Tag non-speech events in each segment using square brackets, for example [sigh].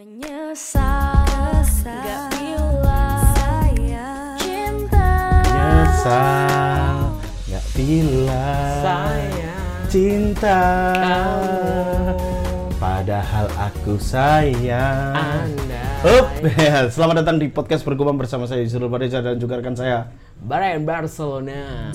Menyesal, gak bilang sayang cinta. Nyesal Gak bilang Sayang Cinta. Padahal aku sayang Anda ya, selamat datang di podcast bergumam bersama saya Yusril Pareza dan juga rekan saya Bayern Barcelona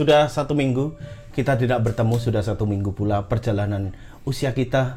Sudah satu minggu kita tidak bertemu Sudah satu minggu pula perjalanan usia kita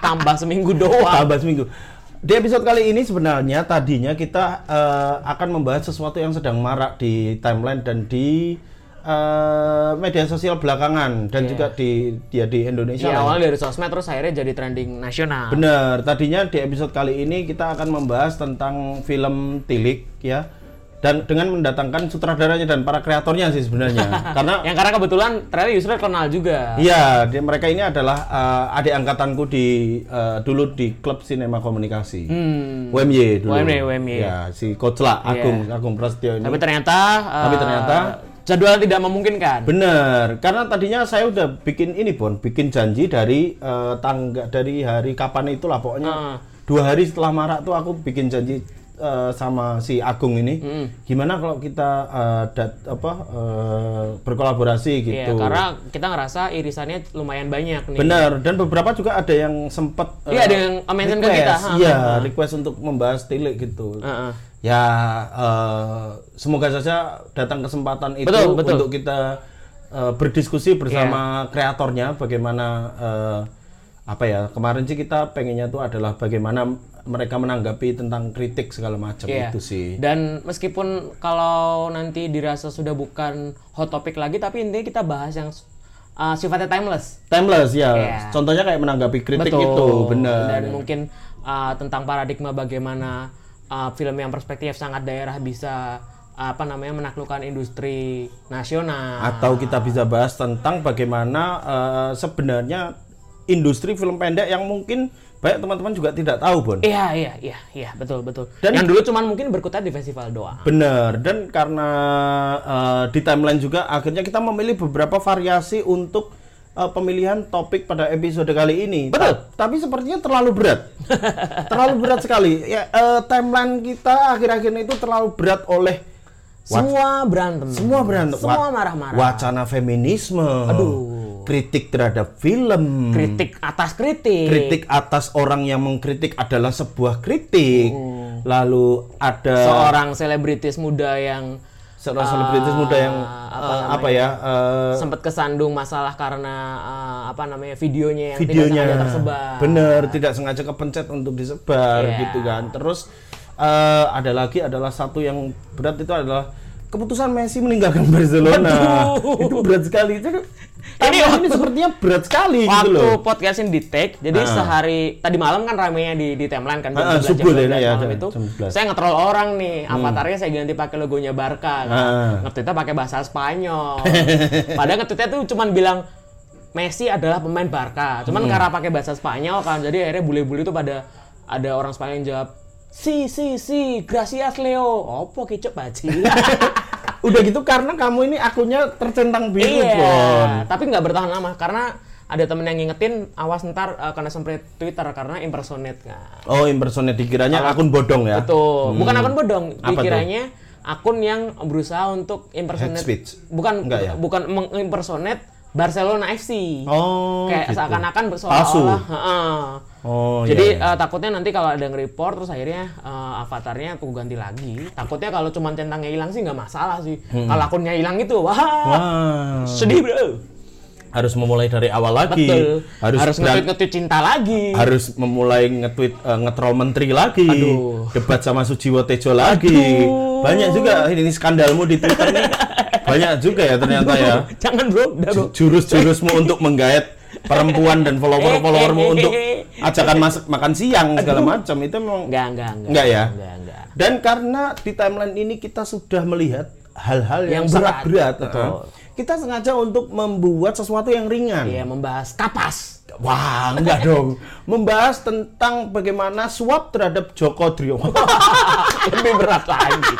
Tambah seminggu doang Tambah seminggu. Di episode kali ini sebenarnya tadinya kita eh, akan membahas sesuatu yang sedang marak di timeline dan di eh, media sosial belakangan dan Iya. juga di dia di Indonesia. Ya lah. awalnya dari sosmed terus akhirnya jadi trending nasional Bener. Tadinya di episode kali ini kita akan membahas tentang film Tilik ya. Dan dengan mendatangkan sutradaranya dan para kreatornya sih sebenarnya. [laughs] Karena Yang karena kebetulan ternyata Yusril kenal juga Iya, dia- mereka ini adalah eh, adik angkatanku di eh, dulu di klub sinema komunikasi. Hmm. UMY dulu. UMY, UMY. Ya, si Coach lah, Iya. Agung, Agung Prasetyo ini. Tapi ternyata Tapi eh, ternyata- Jadwal tidak memungkinkan Bener, karena tadinya saya udah bikin ini Bon, bikin janji dari eh, tangga dari hari kapan itulah pokoknya Ah. dua hari setelah marak tuh aku bikin janji eh, sama si Agung ini, Hmm. gimana kalau kita eh, dat, apa eh, berkolaborasi Iya, gitu. karena kita ngerasa irisannya lumayan banyak nih Bener, dan beberapa juga ada yang sempet Iya, ada yang mention ke kita. Iya, ha. request untuk membahas tilik gitu. Heeh. Ya, eh, semoga saja datang kesempatan itu Betul, betul. untuk kita eh, berdiskusi bersama kreatornya bagaimana eh, apa ya kemarin sih kita pengennya tuh adalah bagaimana mereka menanggapi tentang kritik segala macam Iya. itu sih. Dan meskipun kalau nanti dirasa sudah bukan hot topic lagi, tapi intinya kita bahas yang uh, sifatnya timeless. Timeless ya. Iya. Contohnya kayak menanggapi kritik Betul. itu, benar. Dan mungkin uh, tentang paradigma bagaimana uh, film yang perspektif sangat daerah bisa uh, apa namanya menaklukkan industri nasional. atau kita bisa bahas tentang bagaimana eh, sebenarnya industri film pendek yang mungkin banyak teman-teman juga tidak tahu, Bon. Iya, iya, iya, iya, betul, betul. Dan- yang dulu cuman mungkin berkutat di festival doang. Benar, dan karena eh, di timeline juga akhirnya kita memilih beberapa variasi untuk eh, pemilihan topik pada episode kali ini. Betul. Ta- tapi sepertinya terlalu berat. [laughs] terlalu berat sekali. Ya, eh, timeline kita akhir-akhir ini itu terlalu berat oleh Semua berantem. semua berantem. Semua marah-marah. Wacana feminisme. Kritik terhadap film. Kritik atas kritik. kritik atas orang yang mengkritik adalah sebuah kritik. Hmm. Lalu ada Seorang selebritis muda yang seorang selebritis muda yang apa eh, apa ya eh, sempat kesandung masalah karena uh, apa namanya videonya yang videonya tidak sengaja tersebar. bener tidak sengaja kepencet untuk disebar Iya. gitu kan. Terus eh, ada lagi adalah satu yang berat itu adalah keputusan Messi meninggalkan Barcelona. Itu berat sekali. Itu Ini ini, ini waktu- sepertinya berat sekali gitu Waktu loh. podcast ini di take, jadi Ah. sehari tadi malam kan ramenya di di timeline kan Ah, 11 subuh 12 ya, malam jam- itu. jam 11. Saya nge-troll orang nih, avatarnya saya ganti pakai logonya Barca kan. Ah. Nge-tweetnya pakai bahasa Spanyol. [laughs] Padahal nge-tweetnya tuh cuman bilang Messi adalah pemain Barca. Cuman karena pakai bahasa Spanyol kan, jadi akhirnya bule-bule itu pada ada orang Spanyol yang jawab Si, si, si, gracias Leo. Opo kicep baci. [laughs] Udah gitu karena kamu ini akunnya tercentang biru, iya, Bon. tapi nggak bertahan lama karena ada temen yang ngingetin awas ntar uh, kena semprit Twitter karena impersonate kan. Oh, impersonate dikiranya akun bodong ya. Betul. Bukan akun bodong, dikiranya akun yang berusaha untuk impersonate speech? bukan Enggak ya? bukan mengimpersonate Barcelona FC. Oh, Kayak gitu. seakan-akan Palsu. seolah-olah heeh. Oh, Jadi iya, iya. eh, takutnya nanti kalau ada nge-report terus akhirnya eh, avatarnya aku ganti lagi. Takutnya kalau cuma centangnya hilang sih nggak masalah sih. Kalau akunnya hilang itu, wah, Hmm. Wah, sedih bro. harus memulai dari awal lagi. Betul. Harus Harus nge-tweet nge-tweet cinta lagi. harus memulai nge-tweet eh, nge-troll menteri lagi. Aduh. Debat sama Sujiwo Tejo lagi. Aduh. Banyak juga ini skandalmu di Twitter nih. Banyak juga ya ternyata ya. Jangan bro. Jurus-jurusmu untuk menggait perempuan dan follower-followermu untuk ajakan masak makan siang segala macam itu memang Enggak, enggak, enggak. Enggak ya? Enggak, enggak. Dan karena di timeline ini kita sudah melihat hal-hal yang, Yang berat, berat, uh, kita sengaja untuk membuat sesuatu yang ringan. Iya, membahas kapas. Wah, enggak dong. Membahas tentang bagaimana suap terhadap Joko Driono. [laughs] Lebih berat lagi.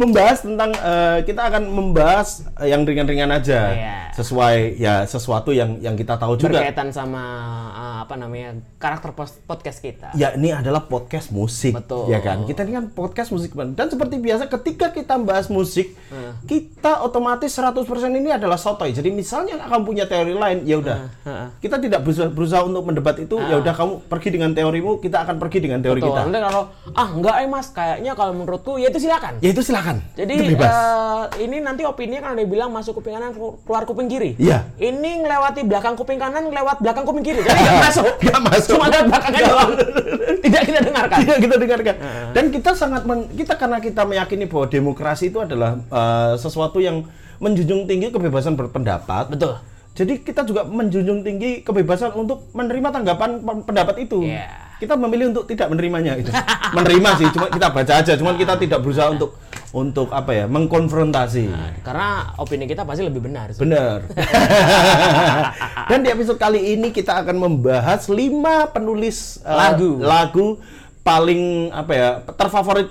membahas tentang eh, kita akan membahas yang ringan-ringan aja. Iya. Sesuai ya sesuatu yang yang kita tahu juga. Berkaitan sama uh, apa namanya? karakter podcast kita. Ya ini adalah podcast musik, Betul. ya kan? Kita ini kan podcast musik dan seperti biasa ketika kita bahas musik, Hmm. kita otomatis 100% ini adalah sotoy. Jadi misalnya kamu punya teori lain, ya udah. Hmm, Kita tidak berusaha, berusaha untuk mendebat itu, ya udah kamu pergi dengan teorimu, kita akan pergi dengan teori Betul. kita. Nanti kalau ah enggak eh mas, kayaknya kalau menurutku ya itu silakan. Ya itu silakan. Jadi Itu bebas. eh, ini nanti opini kan ada yang bilang masuk kuping kanan keluar kuping kiri. Iya. Ini ngelewati belakang kuping kanan lewat belakang kuping kiri. Jadi nggak [laughs] masuk. Nggak masuk. Cuma lewat belakangnya doang. [laughs] Tidak kita dengarkan. Tidak kita dengarkan. Dan kita sangat men- kita karena kita meyakini bahwa demokrasi itu adalah eh, sesuatu yang menjunjung tinggi kebebasan berpendapat. Betul. Jadi kita juga menjunjung tinggi kebebasan untuk menerima tanggapan pe- pendapat itu. Iya. Kita memilih untuk tidak menerimanya itu. menerima sih, cuma kita baca aja, cuma kita tidak berusaha untuk untuk apa ya, mengkonfrontasi. Karena opini kita pasti lebih benar. sih. Benar. [laughs] Dan di episode kali ini kita akan membahas lima penulis eh, Lagu. lagu paling apa ya terfavorit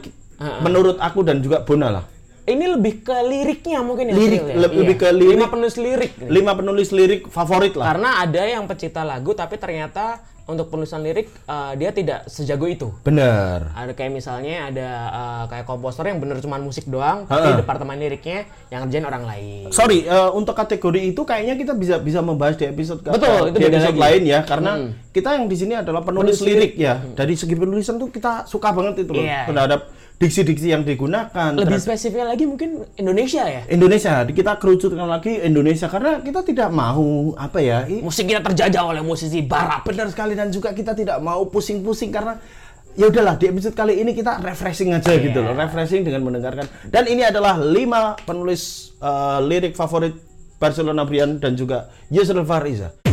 menurut aku dan juga Bona lah. Ini lebih ke liriknya mungkin ya. Lirik, ya? le- lebih ke lirik. Lima penulis lirik. Lima penulis lirik favorit lah. Karena ada yang pecinta lagu tapi ternyata untuk penulisan lirik eh, dia tidak sejago itu. Benar. Ada kayak misalnya ada eh, kayak komposer yang bener cuma musik doang, tapi departemen liriknya yang ngerjain orang lain. Sorry, eh, untuk kategori itu kayaknya kita bisa bisa membahas di episode Betul, itu di episode lagi. lain ya, karena kita yang di sini adalah penulis, lirik ya. Dari segi penulisan tuh kita suka banget itu loh Iya, terhadap diksi-diksi yang digunakan. Lebih terhadap- spesifiknya lagi mungkin Indonesia ya. Indonesia, kita kerucutkan lagi Indonesia karena kita tidak mau apa ya? Musik kita terjajah oleh musisi barat. benar sekali dan juga kita tidak mau pusing-pusing karena ya udahlah di episode kali ini kita refreshing aja Iya. gitu loh, refreshing dengan mendengarkan. Dan ini adalah lima penulis eh, lirik favorit Barcelona Brian dan juga Yusril Fariza.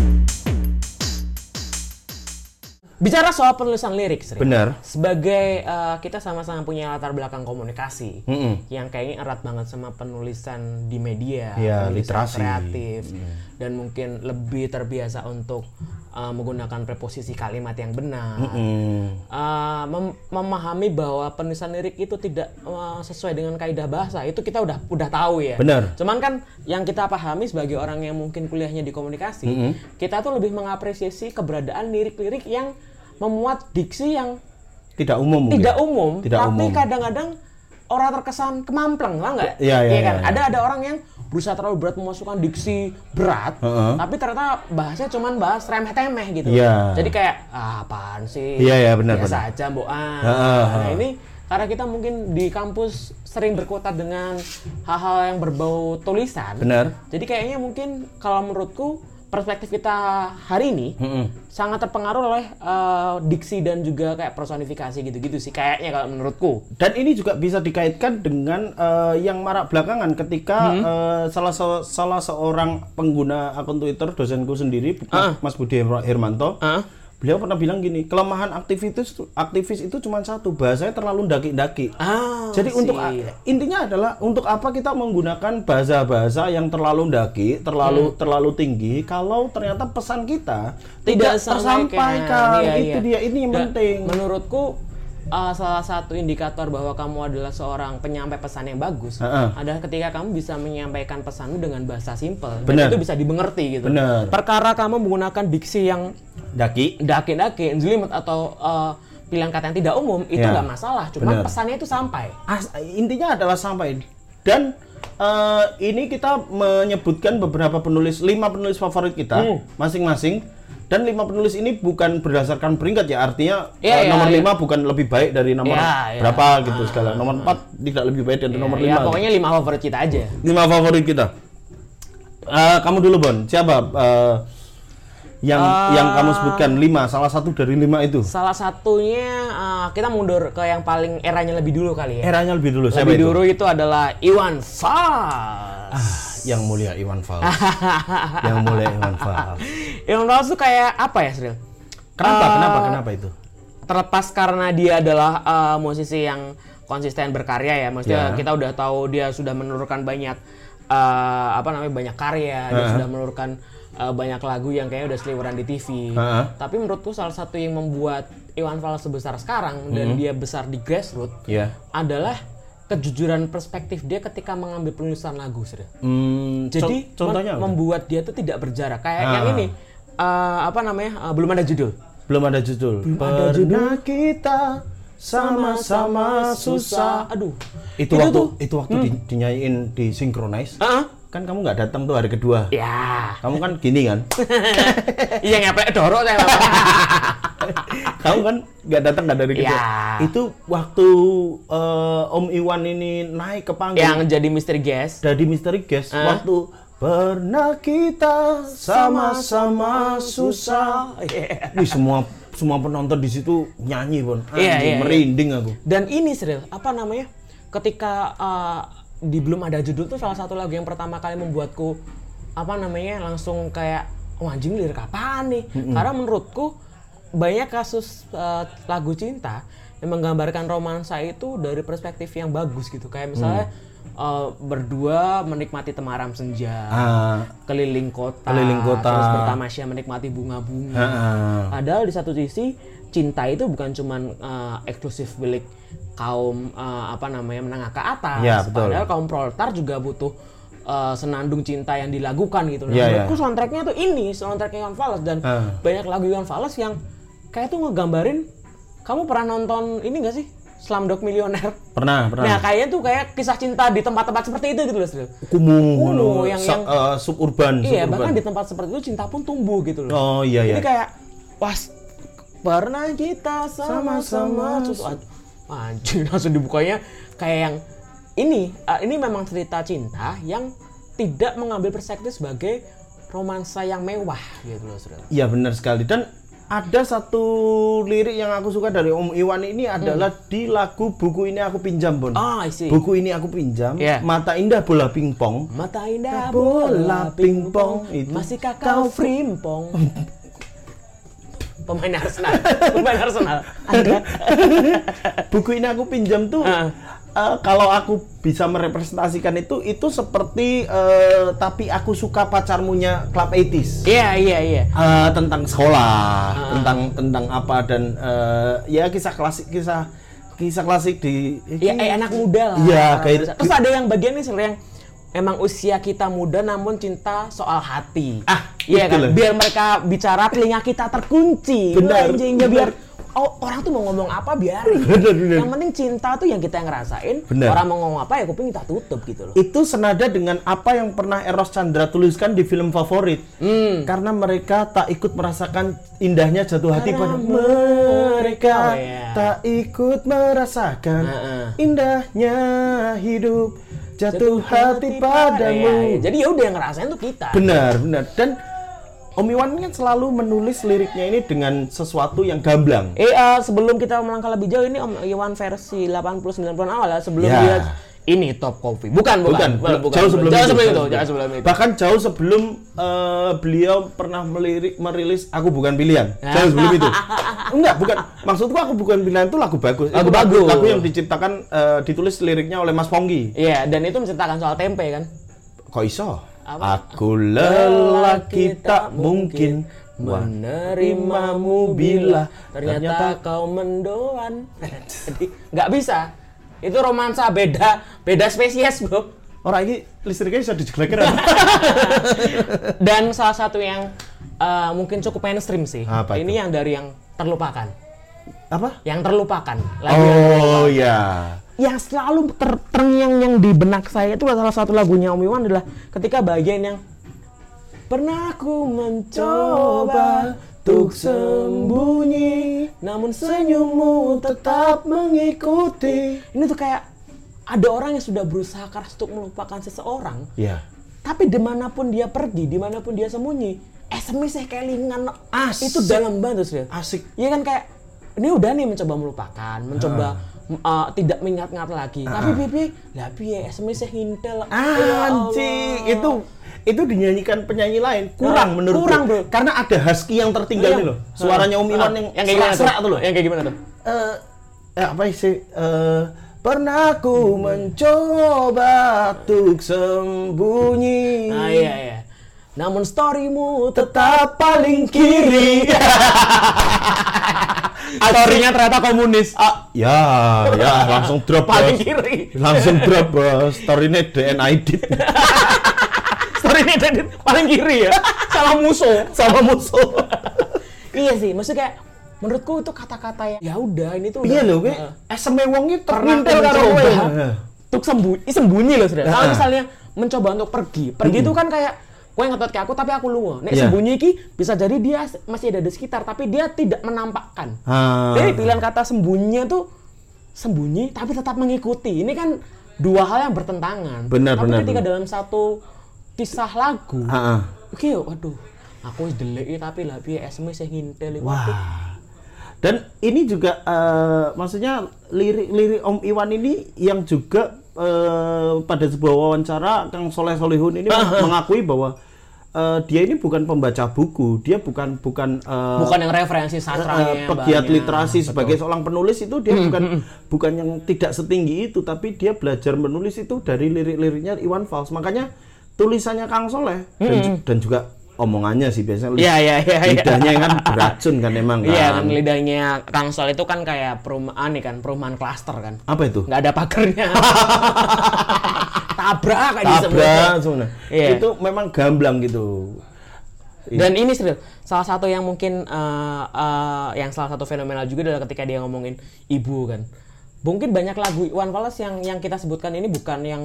Bicara soal penulisan lirik, Sri. Benar. Sebagai eh, kita sama-sama punya latar belakang komunikasi Mm-mm. yang kayaknya erat banget sama penulisan di media, Iya, penulisan literasi. kreatif, dan mungkin lebih terbiasa untuk eh, menggunakan preposisi kalimat yang benar. Hmm. Uh, mem- memahami bahwa penulisan lirik itu tidak uh, sesuai dengan kaidah bahasa itu kita udah udah tahu ya. Benar. Cuman kan yang kita pahami sebagai orang yang mungkin kuliahnya di komunikasi, kita tuh lebih mengapresiasi keberadaan lirik-lirik yang memuat diksi yang Tidak umum mungkin. tidak umum, Tidak tapi kadang-kadang orang terkesan kemampleng, lah nggak? Iya, iya, kan? iya, Ada ada orang yang berusaha terlalu berat memasukkan diksi berat, Heeh. tapi ternyata bahasanya cuman bahas remeh-temeh gitu. Iya. Jadi kayak ah, apaan sih? Iya, iya, benar, Biasa benar. aja, Mbok. Ah. Heeh, Nah, heeh. ini karena kita mungkin di kampus sering berkutat dengan hal-hal yang berbau tulisan. Benar. Jadi kayaknya mungkin kalau menurutku perspektif kita hari ini Mm-mm. sangat terpengaruh oleh eh, diksi dan juga kayak personifikasi gitu-gitu sih kayaknya kalau menurutku. Dan ini juga bisa dikaitkan dengan eh, yang marak belakangan ketika Hmm. eh, salah se- salah seorang pengguna akun Twitter dosenku sendiri Ah. Mas Budi Hermanto Ah. Beliau pernah bilang gini kelemahan aktivis aktivis itu cuma satu bahasanya terlalu daki-daki Ah, jadi untuk sih. intinya adalah untuk apa kita menggunakan bahasa-bahasa yang terlalu daki terlalu terlalu tinggi kalau ternyata pesan kita tidak, tersampaikan Iya, itu iya. dia ini yang Dan penting. Menurutku uh, salah satu indikator bahwa kamu adalah seorang penyampai pesan yang bagus Heeh. adalah ketika kamu bisa menyampaikan pesanmu dengan bahasa simpel dan itu bisa dimengerti gitu. Benar. Perkara kamu menggunakan diksi yang daki dake-dake, jelimet atau uh, pilihan kata yang tidak umum itu Ya. nggak masalah, cuman Benar. pesannya itu sampai. As- intinya adalah sampai dan eh, ini kita menyebutkan beberapa penulis lima penulis favorit kita Hmm. Dan lima penulis ini bukan berdasarkan peringkat ya artinya eh, Iya, iya, nomor iya. lima bukan lebih baik dari nomor Iya, iya. berapa gitu segala nomor empat tidak lebih baik dari nomor ya, lima pokoknya lima favorit kita aja. lima favorit kita Eh, kamu dulu Bon siapa eh, yang Eh, yang kamu sebutkan lima salah satu dari lima itu Salah satunya uh, kita mundur ke yang paling eranya lebih dulu kali ya. eranya lebih dulu lebih itu dulu itu adalah Iwan Fals. Yang mulia Iwan Fals [laughs] yang mulia Iwan Fals Iwan Fals tuh kayak apa ya, Sril? kenapa Eh, kenapa kenapa itu Terlepas karena dia adalah uh, musisi yang konsisten berkarya ya. Maksudnya Ya. kita udah tahu dia sudah menelurkan banyak eh, apa namanya banyak karya, dia Ha-ha. sudah menelurkan eh, banyak lagu yang kayaknya udah seliweran di TV. Ha-ha. Tapi menurutku salah satu yang membuat Iwan Fals sebesar sekarang Hmm. dan dia besar di grassroots Ya. adalah kejujuran perspektif dia ketika mengambil penulisan lagu, Sri. Hmm, Jadi co- contohnya membuat dia tuh tidak berjarak. Kayak Ah. yang ini eh, apa namanya? eh, belum ada judul. belum ada judul. ada Pernah kita sama-sama susah. Aduh. Itu, waktu itu waktu di- dinyanyiin di synchronize. Heeh. Kan kamu nggak datang tuh hari kedua. Ya. Kamu kan gini kan? [laughs] Iya ngeplek dorok saya. [laughs] [laughs] Kamu kan nggak datang nggak dari kedua. Ya. Itu waktu eh, Om Iwan ini naik ke panggung. yang jadi misteri guest. jadi misteri guest Ah. waktu pernah kita sama-sama susah. Iya. Wih semua semua penonton di situ nyanyi pun. Iya, iya, iya. merinding aku. Dan ini Sril, apa namanya? Ketika eh, di belum ada judul tuh salah satu lagu yang pertama kali membuatku apa namanya langsung kayak oh anjing lirik apaan nih? Karena menurutku banyak kasus eh, lagu cinta yang menggambarkan romansa itu dari perspektif yang bagus gitu. Kayak misalnya eh, berdua menikmati temaram senja, Ah, keliling kota, Keliling kota. terus bertamasya menikmati bunga-bunga. ah, Padahal di satu sisi cinta itu bukan cuman uh, eksklusif milik kaum uh, apa namanya menengah ke atas. Ya, betul. Padahal kaum proletar juga butuh uh, senandung cinta yang dilakukan gitu. Nah, Ya, ya. menurutku soundtracknya tuh ini, soundtracknya Iwan Fals dan Ah. banyak lagu Iwan Fals yang kayak tuh ngegambarin kamu pernah nonton ini gak sih? Slumdog Millionaire. pernah pernah. Nah, kayaknya tuh kayak kisah cinta di tempat-tempat seperti itu gitu loh, Sril. Kumuh, yang- yang- eh, suburban, Iya, suburban. bahkan di tempat seperti itu cinta pun tumbuh gitu loh. Oh iya iya. Jadi kayak was pernah kita sama-sama anjing [laughs] langsung dibukanya kayak yang ini uh, ini memang cerita cinta yang tidak mengambil perspektif sebagai romansa yang mewah gitu loh saudara. Iya benar sekali dan ada satu lirik yang aku suka dari Om Iwan ini adalah di lagu buku ini aku pinjam Bon. Ah, I see. Buku ini aku pinjam. Iya. Mata indah bola pingpong. Mata indah Bola bola pingpong itu. Masihkah kau frimpong? [laughs] Pemain Arsenal, pemain Arsenal. Anda [laughs] Buku ini aku pinjam tuh. Ah. Eh, kalau aku bisa merepresentasikan itu itu seperti eh, tapi aku suka pacarmunya Club 80s. Iya, iya, iya. Eh, tentang sekolah, Ah. tentang tentang apa dan eh, ya kisah klasik kisah kisah klasik di Ya, eh, anak muda lah. Iya, kayak-. Terus ada yang bagian nih yang emang usia kita muda namun cinta soal hati. Ah, iya kan? loh. Biar mereka bicara telinga kita terkunci. Benar, Anjing, benar. biar oh, orang tuh mau ngomong apa biarin. [laughs] Benar, benar. Yang penting cinta tuh yang kita yang ngerasain. Benar. Orang mau ngomong apa ya kuping kita tutup gitu loh. itu senada dengan apa yang pernah Eros Chandra tuliskan di film favorit. Hmm. Karena mereka tak ikut merasakan indahnya jatuh hati pada Karena mereka Oh, iya. tak ikut merasakan Heeh. indahnya hidup jatuh, hati padamu. Iya, iya. Jadi ya udah yang ngerasain tuh kita. Benar, benar. Dan Om Iwan kan selalu menulis liriknya ini dengan sesuatu yang gamblang. Eh eh, sebelum kita melangkah lebih jauh ini Om Iwan versi 80-90-an awal ya sebelum Ya. dia ini top coffee. Bukan, bukan. Bukan, bukan, jauh sebelum jauh itu. sebelum itu. Jauh sebelum itu. Bahkan jauh sebelum eh, beliau pernah melirik, merilis Aku Bukan Pilihan. Jauh sebelum itu. [laughs] Enggak, bukan. Maksudku Aku Bukan Pilihan itu lagu bagus. Lagu Itu bagus. Lagu yang diciptakan, eh, ditulis liriknya oleh Mas Ponggi. Iya, dan itu menceritakan soal tempe kan. Kok iso? Aku lelaki tak mungkin menerimamu bila ternyata, kau mendoan. [laughs] Jadi nggak bisa. Itu romansa beda, beda spesies bro. Orang ini listriknya bisa dijelekin. [laughs] Dan salah satu yang eh, mungkin cukup mainstream sih. Apa Ini yang dari yang terlupakan. Apa? Yang terlupakan. Yang Oh ya. Yang selalu ter terngiang-ngiang di benak saya itu salah satu lagunya Om Iwan adalah ketika bagian yang pernah aku mencoba untuk sembunyi namun senyummu tetap mengikuti ini tuh kayak ada orang yang sudah berusaha keras untuk melupakan seseorang Ya. tapi di mana pun dia pergi di mana pun dia sembunyi SMS kelingan Asik. itu dalam banget sih Asik. Iya kan kayak ini udah nih mencoba melupakan, mencoba uh, tidak mengingat-ingat lagi. Tapi pipi, lah piye SMS hintel. Ya. Anjing, itu itu dinyanyikan penyanyi lain kurang Nah, menurut kurang, bro. karena ada husky yang tertinggal Iya. nih loh suaranya Om Iwan yang yang kayak gimana tuh loh Yang kayak gimana tuh? eh eh, apa sih eh Pernah ku mencoba untuk sembunyi Nah iya iya. Namun storymu Tetap paling kiri [laughs] storynya ternyata komunis. ah, Ya, ya langsung drop Paling bos. kiri. Langsung drop bos Story-nya DNA edit [laughs] Storynya dari paling kiri ya. Sama musuh. Sama musuh iya sih, maksudnya kayak menurutku itu kata-kata yang ya udah ini tuh Iya lho, gue Heeh. SMA wong itu pernah terpintel karo kowe. untuk sembunyi, sembunyi loh saudara. Kalau misalnya mencoba untuk pergi, pergi itu kan kayak kowe ngetot ke aku tapi aku lunga. Nek Iya. sembunyi ki bisa jadi dia masih ada di sekitar tapi dia tidak menampakkan. Ah. Jadi pilihan kata sembunyinya tuh sembunyi tapi tetap mengikuti. Ini kan dua hal yang bertentangan. Benar, tapi benar, ketika benar. dalam satu kisah lagu, Heeh. oke waduh, aku delik tapi lah piye SMS sing ngintel. Wah. Dan ini juga eh, maksudnya lirik-lirik Om Iwan ini yang juga eh, pada sebuah wawancara Kang Soleh Solihun ini mengakui bahwa eh, dia ini bukan pembaca buku, dia bukan bukan eh, Bukan yang referensi eh, sastranya pegiat banyak. literasi sebagai seorang penulis itu dia bukan bukan yang tidak setinggi itu tapi dia belajar menulis itu dari lirik-liriknya Iwan Fals makanya tulisannya Kang Soleh dan, ju- dan juga omongannya sih biasanya Iya, iya, iya, iya. lidahnya kan beracun kan emang kan Iya kan lidahnya Kang Sol itu kan kayak perumahan nih kan perumahan klaster kan. apa itu Nggak ada pagernya. [laughs] Tabrak aja tabrak sebenarnya. sebenarnya Iya. itu memang gamblang gitu Dan ini serius, salah satu yang mungkin eh, eh, yang salah satu fenomenal juga adalah ketika dia ngomongin ibu kan. Mungkin banyak lagu Iwan Fals yang yang kita sebutkan ini bukan yang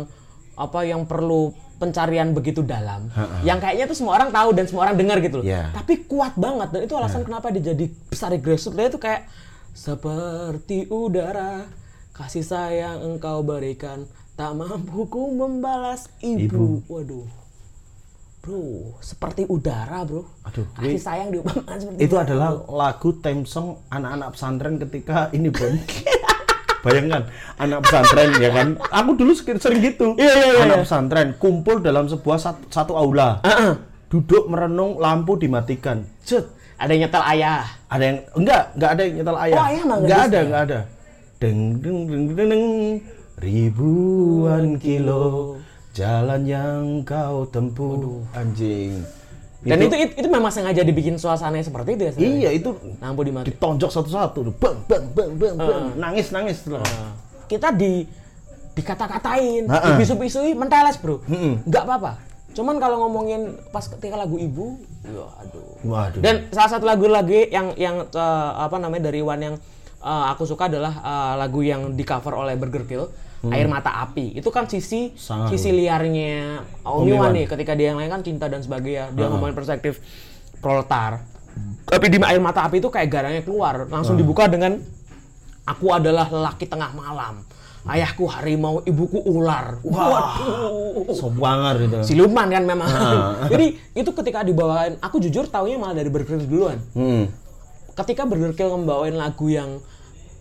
apa yang perlu pencarian begitu dalam. Yang kayaknya tuh semua orang tahu dan semua orang dengar gitu loh. Iya. Tapi kuat banget dan itu alasan kenapa dia jadi besar grassroots dia itu kayak seperti udara kasih sayang engkau berikan tak mampu ku membalas ibu. Waduh. Bro, seperti udara, Bro. Aduh, kasih sayang diumpamakan seperti itu udara, adalah bro. lagu theme song anak-anak pesantren ketika ini Bon [laughs] bayangkan anak pesantren ya kan aku dulu sering, gitu Iya, iya, iya, anak iya. pesantren kumpul dalam sebuah sat- satu aula Heeh. duduk merenung lampu dimatikan cet Ada yang nyetel ayah. ada yang enggak enggak ada yang nyetel ayah Oh, ayah enggak bisa ada ya? enggak ada deng deng deng deng, deng ribuan kilo jalan yang kau tempuh anjing Dan itu, itu itu memang sengaja dibikin suasananya seperti itu ya. sebenarnya? iya itu Lampu dimati. ditonjok satu-satu bang bang bang bang bang nangis nangis setelah Kita di dikata-katain, Ha-ha. dibisu-bisui, menteles, Bro. Nggak apa-apa. Cuman kalau ngomongin pas ketika lagu ibu, ya aduh. waduh Dan salah satu lagu lagi yang yang eh, apa namanya dari Wan yang eh, aku suka adalah eh, lagu yang di cover oleh Burger Kill, Air Mata Api. Itu kan sisi Hmm. Sangat. sisi liarnya Om Iwan nih ketika dia yang lain kan cinta dan sebagainya. Dia ngomongin perspektif proletar. Tapi di Air Mata Api itu kayak garangnya keluar, langsung dibuka dengan aku adalah lelaki tengah malam. Ayahku harimau, ibuku ular. Waduh. sobangar itu Siluman kan memang. [laughs] Jadi itu ketika dibawain, aku jujur taunya malah dari Burger Kill duluan hmm. ketika Burger Kill ngebawain lagu yang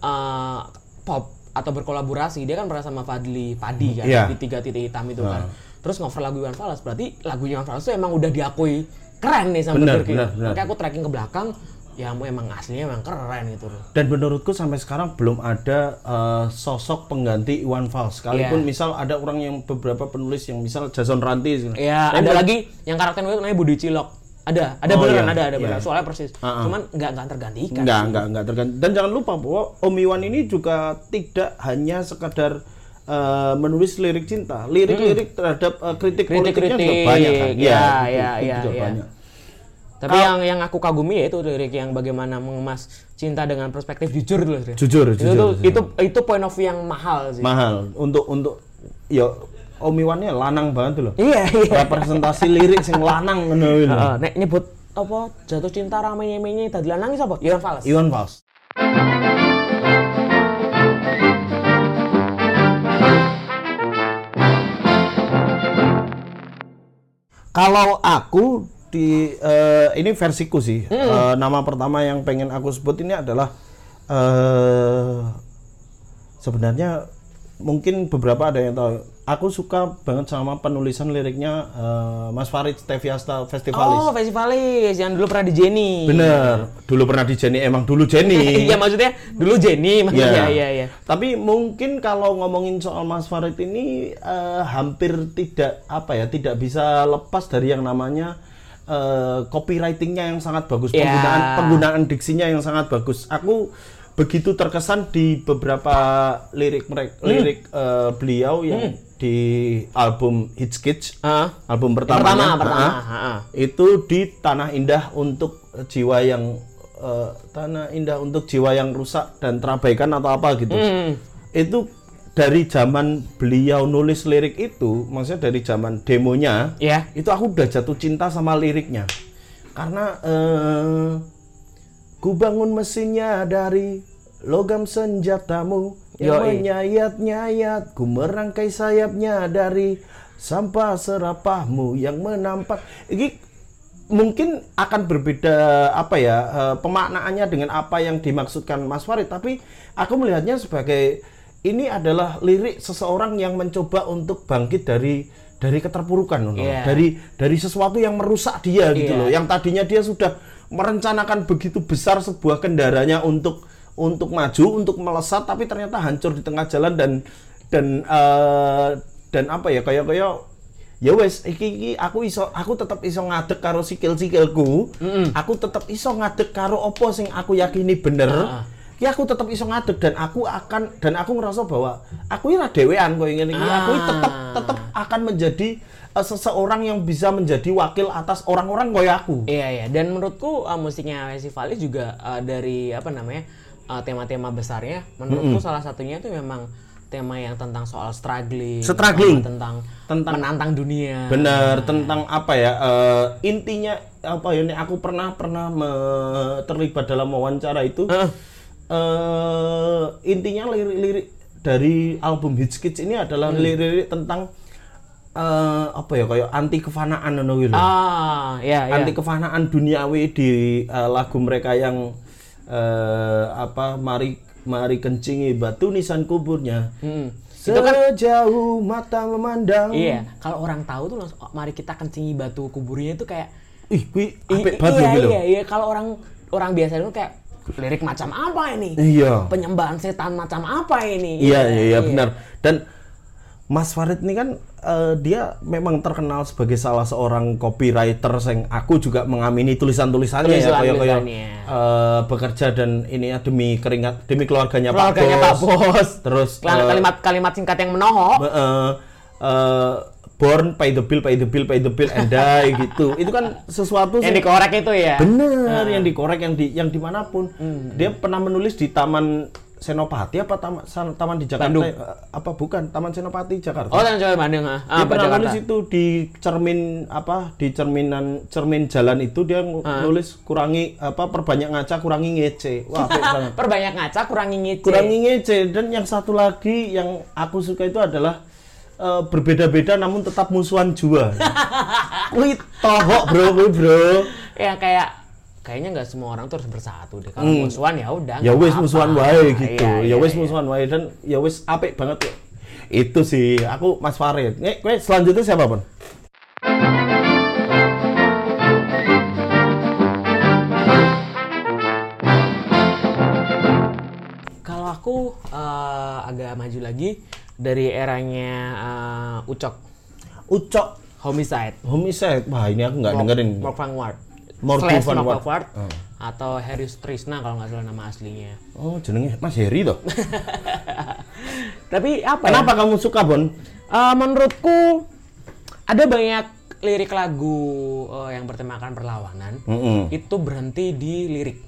uh, pop atau berkolaborasi dia kan pernah sama Fadli Padi kan Iya. di tiga titik hitam itu kan. Terus ngover lagu Iwan Fals berarti lagu Iwan Fals itu emang udah diakui keren nih sama benar, benar. Makanya aku tracking ke belakang ya emang aslinya emang keren gitu. Loh dan menurutku sampai sekarang belum ada eh, sosok pengganti Iwan Fals. Sekalipun Iya. misal ada orang yang beberapa penulis yang misal Jason Ranti ya ada lagi yang karakter itu namanya Budi Cilok ada ada Oh, beneran iya, ada ada iya. beneran soalnya persis Ah, ah. cuman nggak nggak tergantikan Enggak, enggak, enggak tergantung. Dan jangan lupa bahwa Om Iwan ini juga tidak hanya sekadar eh, menulis lirik cinta, lirik-lirik terhadap eh, kritik, politiknya juga Kritik-kritik. banyak kan. Ya, Iya, itu- ya, itu ya, juga ya. banyak. tapi yang yang aku kagumi ya itu lirik yang bagaimana mengemas cinta dengan perspektif jujur dulu. Jujur, itu jujur, tuh jujur. itu itu point of view yang mahal sih Mahal untuk untuk ya Om Iwannya lanang banget loh. iya iya Representasi lirik sing lanang ngono kuwi lho. Heeh, nek nyebut apa jatuh cinta ramenya menye tadi nangis apa Iwan Fals Iwan Fals. Kalau aku di eh, ini versiku sih. Eh, nama pertama yang pengen aku sebut ini adalah eh sebenarnya mungkin beberapa ada yang tahu. Aku suka banget sama penulisan liriknya eh, Mas Farid Steviasta Festivalis. Oh, festivalis yang dulu pernah di Jenny. Bener, dulu pernah di Jenny, emang dulu Jenny. [laughs] Iya maksudnya dulu Jenny maksudnya iya iya. Tapi mungkin kalau ngomongin soal Mas Farid ini eh, hampir tidak apa ya, tidak bisa lepas dari yang namanya eh, copywritingnya yang sangat bagus, Ya. penggunaan penggunaan diksinya yang sangat bagus. Aku begitu terkesan di beberapa lirik mereka, Hmm. lirik eh, beliau yang di album Hits Kids, Ah. album Pertama, pertama. ah, Ha-ha. itu di Tanah Indah untuk jiwa yang eh, Tanah Indah untuk jiwa yang rusak dan terabaikan atau apa gitu. Hmm. Itu dari zaman beliau nulis lirik itu, maksudnya dari zaman demonya, Iya. itu aku udah jatuh cinta sama liriknya. Karena eh ku bangun mesinnya dari logam senjatamu yang menyayat-nyayat, ku merangkai sayapnya dari sampah serapahmu yang menampak. Ini mungkin akan berbeda apa ya eh, pemaknaannya dengan apa yang dimaksudkan Mas Farid, tapi aku melihatnya sebagai ini adalah lirik seseorang yang mencoba untuk bangkit dari dari keterpurukan. Iya. dari dari sesuatu yang merusak dia gitu Iya. loh yang tadinya dia sudah merencanakan begitu besar sebuah kendaraannya untuk untuk maju untuk melesat tapi ternyata hancur di tengah jalan dan dan eh, dan apa ya kayak kayak ya wes iki, iki aku iso aku tetap iso ngadeg karo sikil-sikilku. Aku tetap iso ngadeg karo opo sing aku yakini bener. Ya aku tetap iso ngadeg dan aku akan dan aku ngerasa bahwa aku ini dewean kok ingin iki. Aku ini tetap tetap akan menjadi eh, seseorang yang bisa menjadi wakil atas orang-orang kayak aku. Iya iya. Dan menurutku uh, musiknya Festivalis juga uh, dari apa namanya uh, tema-tema besarnya menurutku salah satunya itu memang tema yang tentang soal struggling, Struggling. tentang Tentang- menantang dunia. Benar tentang apa ya eh, intinya apa ya ini aku pernah pernah me- terlibat dalam wawancara itu Heeh. eh intinya lirik-lirik dari album Hits Kids ini adalah lirik-lirik tentang eh apa ya kayak anti kefanaan ngono gitu. Ah, ya ya. Anti kefanaan duniawi di eh, lagu mereka yang eh apa mari mari kencingi batu nisan kuburnya. Hmm. Sejauh mata memandang. Iya, kalau orang tahu tuh langsung "Oh, mari kita kencingi batu kuburnya itu kayak Ih, kui apik i- banget iya, gitu. iya, iya. Kalau orang orang biasa itu kayak lirik macam apa ini? Iya. Penyembahan setan macam apa ini? Iya, iya, iya, benar. Dan Mas Farid ini kan eh, dia memang terkenal sebagai salah seorang copywriter yang aku juga mengamini tulisan-tulisannya ya kayak kayak Tulisan-tulisannya. eh, bekerja dan ini ya demi keringat demi keluarganya, Keluarganya Pak Pak Bos. Bos. Terus Kal- eh, Kalimat-kalimat singkat yang menohok. eh, eh, born pay the bill pay the bill pay the bill and die [laughs] gitu. Itu kan sesuatu yang dikorek itu ya. Bener, yang dikorek yang di yang di mana pun. Hmm. Dia pernah menulis di Taman Senopati apa taman taman di Jakarta? Bandung. eh, apa bukan Taman Senopati Jakarta? Oh, yang coba Bandung ah. dia Ah, pernah Jakarta. nulis itu di cermin apa di cerminan cermin jalan itu dia Ah. nulis kurangi apa perbanyak ngaca kurangi ngece. Wah. [laughs] Perbanyak ngaca, kurangi ngece. Kurangi ngece dan yang satu lagi yang aku suka itu adalah eh, berbeda-beda namun tetap musuhan jua. [laughs] Wih, tohok bro, wih bro. Ya kayak kayaknya nggak semua orang tuh harus bersatu deh. Kalau musuhan ya udah. Hmm. ya apa-apa. musuhan wae gitu Iya, ya iya, wis iya. musuhan wae dan ya wis apik banget ya itu sih aku Mas Farid nih kowe selanjutnya siapa pun Kalau aku eh, agak maju lagi dari eranya eh, Ucok Ucok Homicide. Homicide wah ini aku nggak dengerin Mark Ward. Mark Slash Ward. Oh. Atau Harris Trisna kalau nggak salah nama aslinya. oh jenenge Mas Heri toh [laughs] Tapi apa ya? kenapa kamu suka Bon Eh, menurutku ada banyak lirik lagu eh, yang bertemakan perlawanan Mm-mm. itu berhenti di lirik.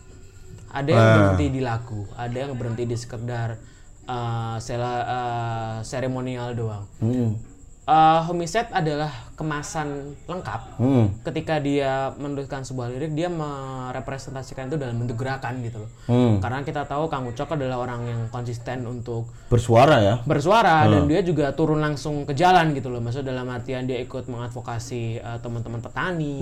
Ada yang Ah. berhenti di lagu, ada yang berhenti di sekedar eh, sela- eh, seremonial doang. Mm-mm. Eh, homicide adalah kemasan lengkap. Mm-mm. Ketika dia menuliskan sebuah lirik, dia merepresentasikan itu dalam bentuk gerakan gitu loh. Mm. Karena kita tahu Kang Ucok adalah orang yang konsisten untuk bersuara ya bersuara dan dia juga turun langsung ke jalan gitu loh. Maksudnya dalam artian dia ikut mengadvokasi eh, teman-teman petani,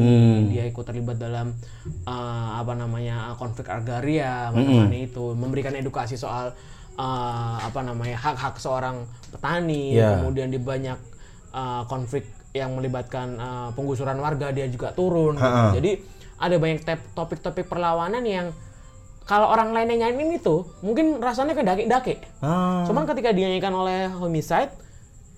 dia ikut terlibat dalam eh, apa namanya konflik agraria, menemani itu, memberikan edukasi soal uh, apa namanya hak-hak seorang petani, Ya. kemudian di banyak uh, konflik yang melibatkan uh, penggusuran warga dia juga turun. gitu. Ha-ha. Jadi ada banyak topik-topik perlawanan yang kalau orang lain yang nyanyiin itu mungkin rasanya kayak dake-dake. Ah. Cuman ketika dinyanyikan oleh Homicide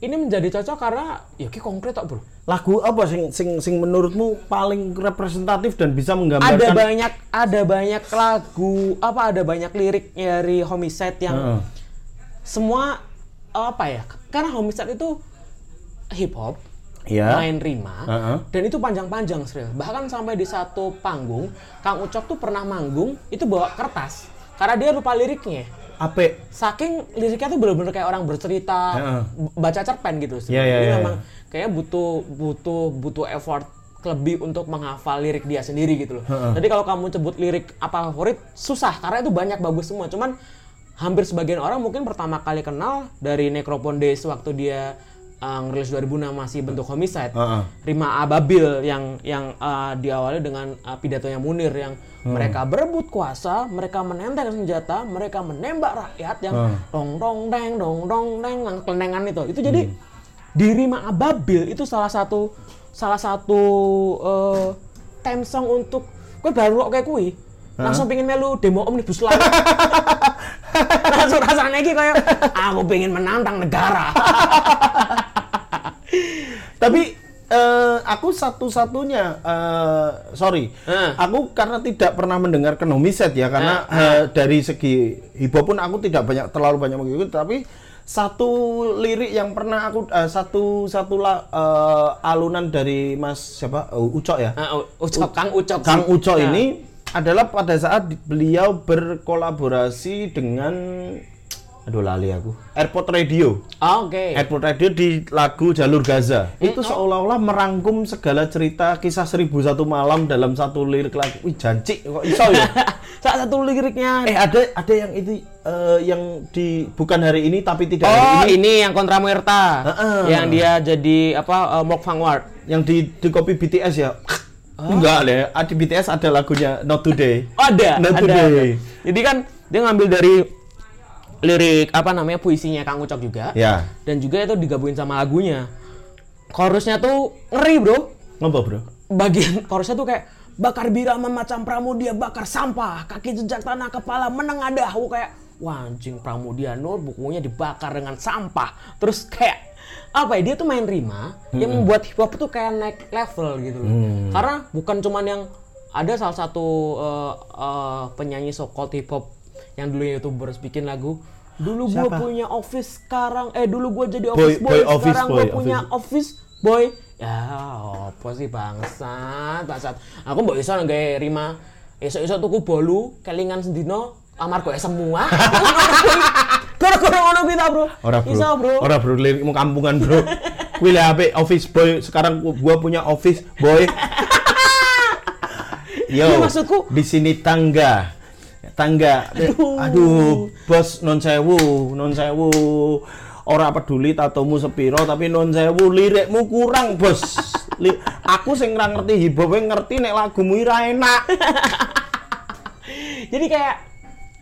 ini menjadi cocok karena ya ki konkret kok bro. Lagu apa sing sing sing menurutmu paling representatif dan bisa Ada menggambarkan banyak ada banyak lagu apa ada banyak lirik dari Homicide yang Heeh. semua apa ya? Karena Homicide itu hip hop, Ya. main rima, Heeh. dan itu panjang-panjang serius. Bahkan sampai di satu panggung, Kang Ucok tuh pernah manggung itu bawa kertas karena dia lupa liriknya. Ape Saking liriknya tuh bener-bener kayak orang bercerita, b- baca cerpen gitu. Iya, iya, Jadi iya, memang kayaknya butuh butuh butuh effort lebih untuk menghafal lirik dia sendiri gitu loh. Jadi kalau kamu sebut lirik apa favorit susah karena itu banyak bagus semua. Cuman hampir sebagian orang mungkin pertama kali kenal dari Necropon Days waktu dia uh, ngerilis 2006 masih bentuk homicide. Heeh. Rima Ababil yang yang uh, diawali dengan uh, pidatonya Munir yang mereka berebut kuasa, mereka menenteng senjata, mereka menembak rakyat yang dong dong deng dong dong deng yang kelenengan itu. Itu jadi di Rima Ababil itu salah satu salah satu uh, theme song untuk gue baru kayak kui. Langsung pengen melu demo omnibus law. [laughs] Langsung rasanya iki kayak aku pengen menantang negara [laughs] Tapi eh, aku satu-satunya eh, sorry, Eh. aku karena tidak pernah mendengarkan homicide ya karena eh, dari segi hip hop pun aku tidak banyak terlalu banyak mengikuti tapi satu lirik yang pernah aku eh, satu satu la- eh, alunan dari Mas siapa Eh, Ucok ya Nah, U- Ucok, Kang Ucok. Kang Ucok Nah. ini adalah pada saat beliau berkolaborasi dengan aduh lali aku Airport Radio Oh, Oke. Airport Radio di lagu Jalur Gaza itu seolah-olah merangkum segala cerita kisah seribu satu malam dalam satu lirik lagu. Wih janji kok iso ya? [laughs] Salah satu liriknya. eh ada ada yang itu eh, yang di bukan hari ini tapi tidak hari oh, ini ini yang kontra Muerta. Heeh. Yang dia jadi apa uh, Mok Vanguard. yang di di copy BTS ya. Enggak deh, ah, di BTS ada lagunya Not Today. Oh, ada, Not ada, Today. ada. Jadi kan dia ngambil dari lirik apa namanya puisinya Kang Ucok juga. Ya. Dan juga itu digabungin sama lagunya. Chorusnya tuh ngeri, Bro. Ngapa, Bro? Bagian chorusnya tuh kayak bakar birama macam Pramudia bakar sampah, kaki jejak tanah kepala menengadah. Aku kayak wah anjing Pramudia Nur bukunya dibakar dengan sampah. Terus kayak apa ya dia tuh main rima yang membuat hip hop tuh kayak naik level gitu loh. Karena bukan cuman yang ada salah satu eh, eh, penyanyi so called hip hop yang dulu youtubers bikin lagu dulu gue punya office sekarang eh dulu gue jadi Boy- office boy, boy office sekarang boy, gue punya office. office boy ya apa sih bangsat bangsat aku mbok iso nggak rima esok-esok tuku bolu kelingan sendino amarga semua [laughs] gara-gara ngono kita bro Ora bro. iso bro Ora bro, lirikmu kampungan bro. Kuwi lah apik office boy, sekarang gua punya office boy. [laughs] Yo, Ya, maksudku- di sini tangga. Tangga. Aduh. Aduh, bos non sewu, non sewu. Ora peduli tatomu sepiro tapi non sewu lirikmu kurang, bos. Li- aku sing ngerti hip hop ngerti nek lagumu ira enak. [laughs] jadi kayak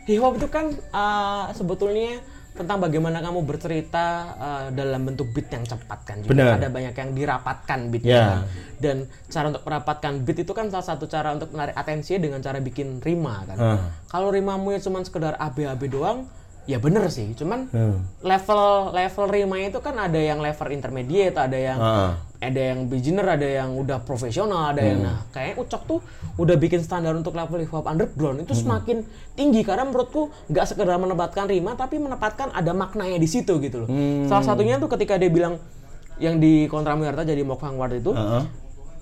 hip hop itu kan uh, sebetulnya tentang bagaimana kamu bercerita uh, dalam bentuk beat yang cepat kan juga Benar. ada banyak yang dirapatkan beatnya Ya. kan. dan cara untuk merapatkan beat itu kan salah satu cara untuk menarik atensi dengan cara bikin rima kan Ah. kalau rimamu ya cuma sekedar AB-AB doang ya bener sih cuman Hmm. level level rima itu kan ada yang level intermediate ada yang Ah. ada yang beginner ada yang udah profesional ada yang Hmm. nah kayak ucok tuh udah bikin standar untuk level hip hop underground itu Hmm. semakin tinggi karena menurutku nggak sekedar menempatkan rima tapi menempatkan ada maknanya di situ gitu loh Hmm. salah satunya tuh ketika dia bilang yang di kontra Muerta jadi Mok Vanguard itu Heeh.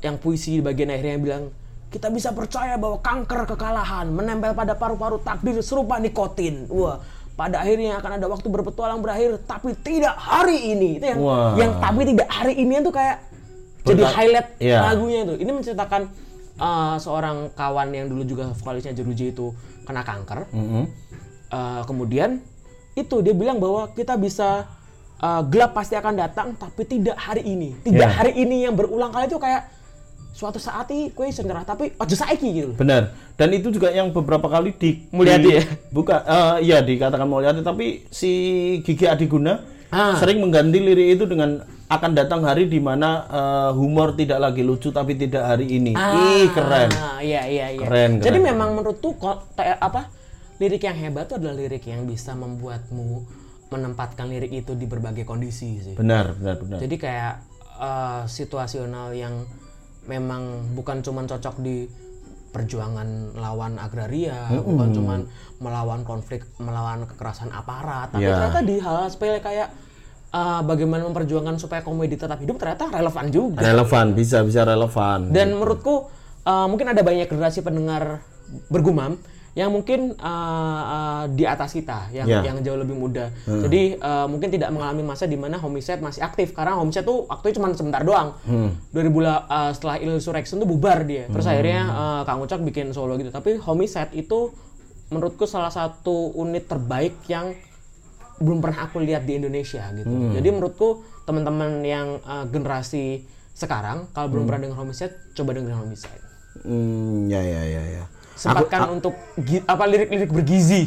yang puisi di bagian akhirnya bilang kita bisa percaya bahwa kanker kekalahan menempel pada paru-paru takdir serupa nikotin. Wah, pada akhirnya akan ada waktu berpetualang berakhir, tapi tidak hari ini. Itu yang, Wah. yang tapi tidak hari ini itu kayak jadi Berkat- highlight iya. lagunya itu. Ini menceritakan uh, seorang kawan yang dulu juga vokalisnya Jeruji itu kena kanker. Mm-mm. Uh, kemudian itu dia bilang bahwa kita bisa uh, gelap pasti akan datang tapi tidak hari ini tidak Ya. hari ini yang berulang kali itu kayak suatu saat kowe iso nyerah tapi aja saiki gitu. Benar. Dan itu juga yang beberapa kali di Mulyadi di- ya? Bukan, eh, iya dikatakan Mulyadi, tapi si Gigi Adiguna Ah. sering mengganti lirik itu dengan akan datang hari di mana eh, humor tidak lagi lucu tapi tidak hari ini. Ih keren. Ah, iya iya iya. Keren, Jadi keren, memang menurutku kok apa? Lirik yang hebat itu adalah lirik yang bisa membuatmu menempatkan lirik itu di berbagai kondisi sih. Benar, benar, benar. Jadi kayak eh, situasional yang memang bukan cuman cocok di perjuangan lawan agraria, bukan cuman melawan konflik, melawan kekerasan aparat, tapi Ya. ternyata di hal sepele kayak eh, bagaimana memperjuangkan supaya komedi tetap hidup ternyata relevan juga. Relevan, bisa bisa relevan. Dan menurutku uh, mungkin ada banyak generasi pendengar bergumam yang mungkin uh, uh, di atas kita, yang Ya. yang jauh lebih muda. Jadi uh, mungkin tidak mengalami masa di mana Homicide masih aktif karena Homicide tuh waktunya cuma sebentar doang. 2000 la- uh, setelah Insurrection tuh bubar dia. Terus akhirnya uh, Kang Ucok bikin solo gitu. Tapi Homicide itu menurutku salah satu unit terbaik yang belum pernah aku lihat di Indonesia gitu. Jadi menurutku teman-teman yang uh, generasi sekarang kalau belum pernah dengar Homicide, coba dengerin Homicide. Hmm, ya ya ya ya. Sempatkan untuk gi- apa lirik-lirik bergizi.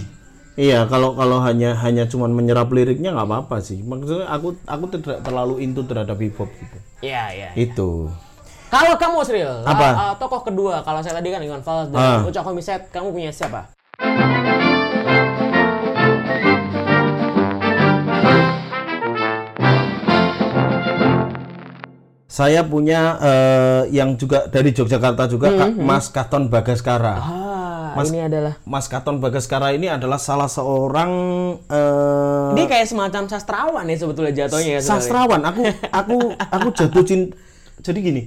Iya, kalau kalau hanya hanya cuman menyerap liriknya nggak apa-apa sih. Maksudnya aku aku tidak terlalu into terhadap hip hop gitu. Iya, iya. Itu. Kalau kamu Sril, Apa? uh, uh, tokoh kedua, kalau saya tadi kan Iwan Fals dan Ah. Ucok Homicide, kamu punya siapa? Saya punya eh, yang juga dari Yogyakarta juga Kak Mas Katon Bagaskara. Ah, Mas- ini adalah Mas Katon Bagaskara ini adalah salah seorang eh, dia kayak semacam sastrawan ya sebetulnya jatuhnya ya. sastrawan. Aku aku aku jatuh cinta. Jadi gini,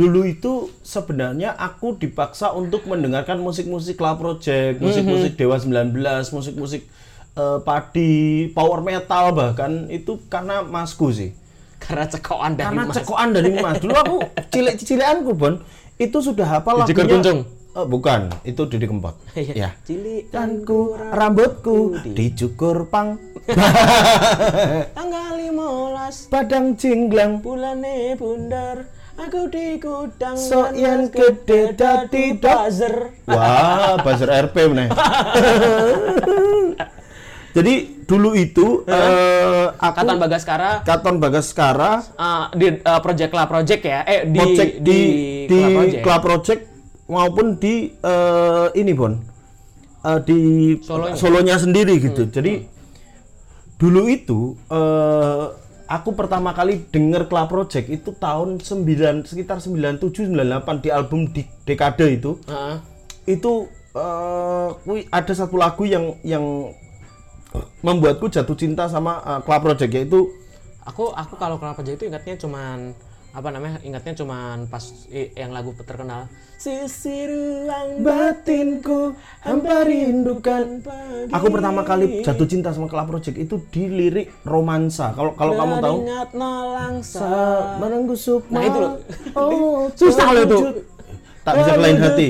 dulu itu sebenarnya aku dipaksa untuk mendengarkan musik-musik La Project, musik-musik Dewa 19, musik-musik eh, padi, power metal bahkan itu karena masku sih. Karena cekokan dari Karena Mas. cekokan dari Mas. Dulu aku [laughs] cilik-cilianku, Bon. Itu sudah hafal lagunya. Kuncung? Eh, bukan, itu Didi Kempot. Iya. ya. Cilik Danku, rambutku dicukur pang, [laughs] tanggal 15 padang cinglang, bulane bundar aku di gudang Sok yen gede dadi buzzer Wah, buzzer RP meneh. [laughs] Jadi dulu itu eh aku Katon Bagaskara Katon Bagaskara uh, di uh, Project La Project ya eh di project di di, Club Project. Club Project maupun di eh, ini Bon. Eh, di Solonya. solonya sendiri gitu. Jadi dulu itu eh aku pertama kali denger Club Project itu tahun 9 sekitar 97 98 di album di Dekade itu. Heeh. itu eh, kui- ada satu lagu yang yang membuatku jatuh cinta sama eh, Club Project yaitu aku aku kalau Club Project itu ingatnya cuman apa namanya ingatnya cuman pas i- yang lagu terkenal sisi ruang batinku hampa rindukan aku pertama kali jatuh cinta sama Club Project itu di lirik romansa. Kalau kalau kamu tahu ingat nolangsa Sa- menenggusup Nah, itu loh. oh [laughs] Susah loh itu. tak bisa kelain hati.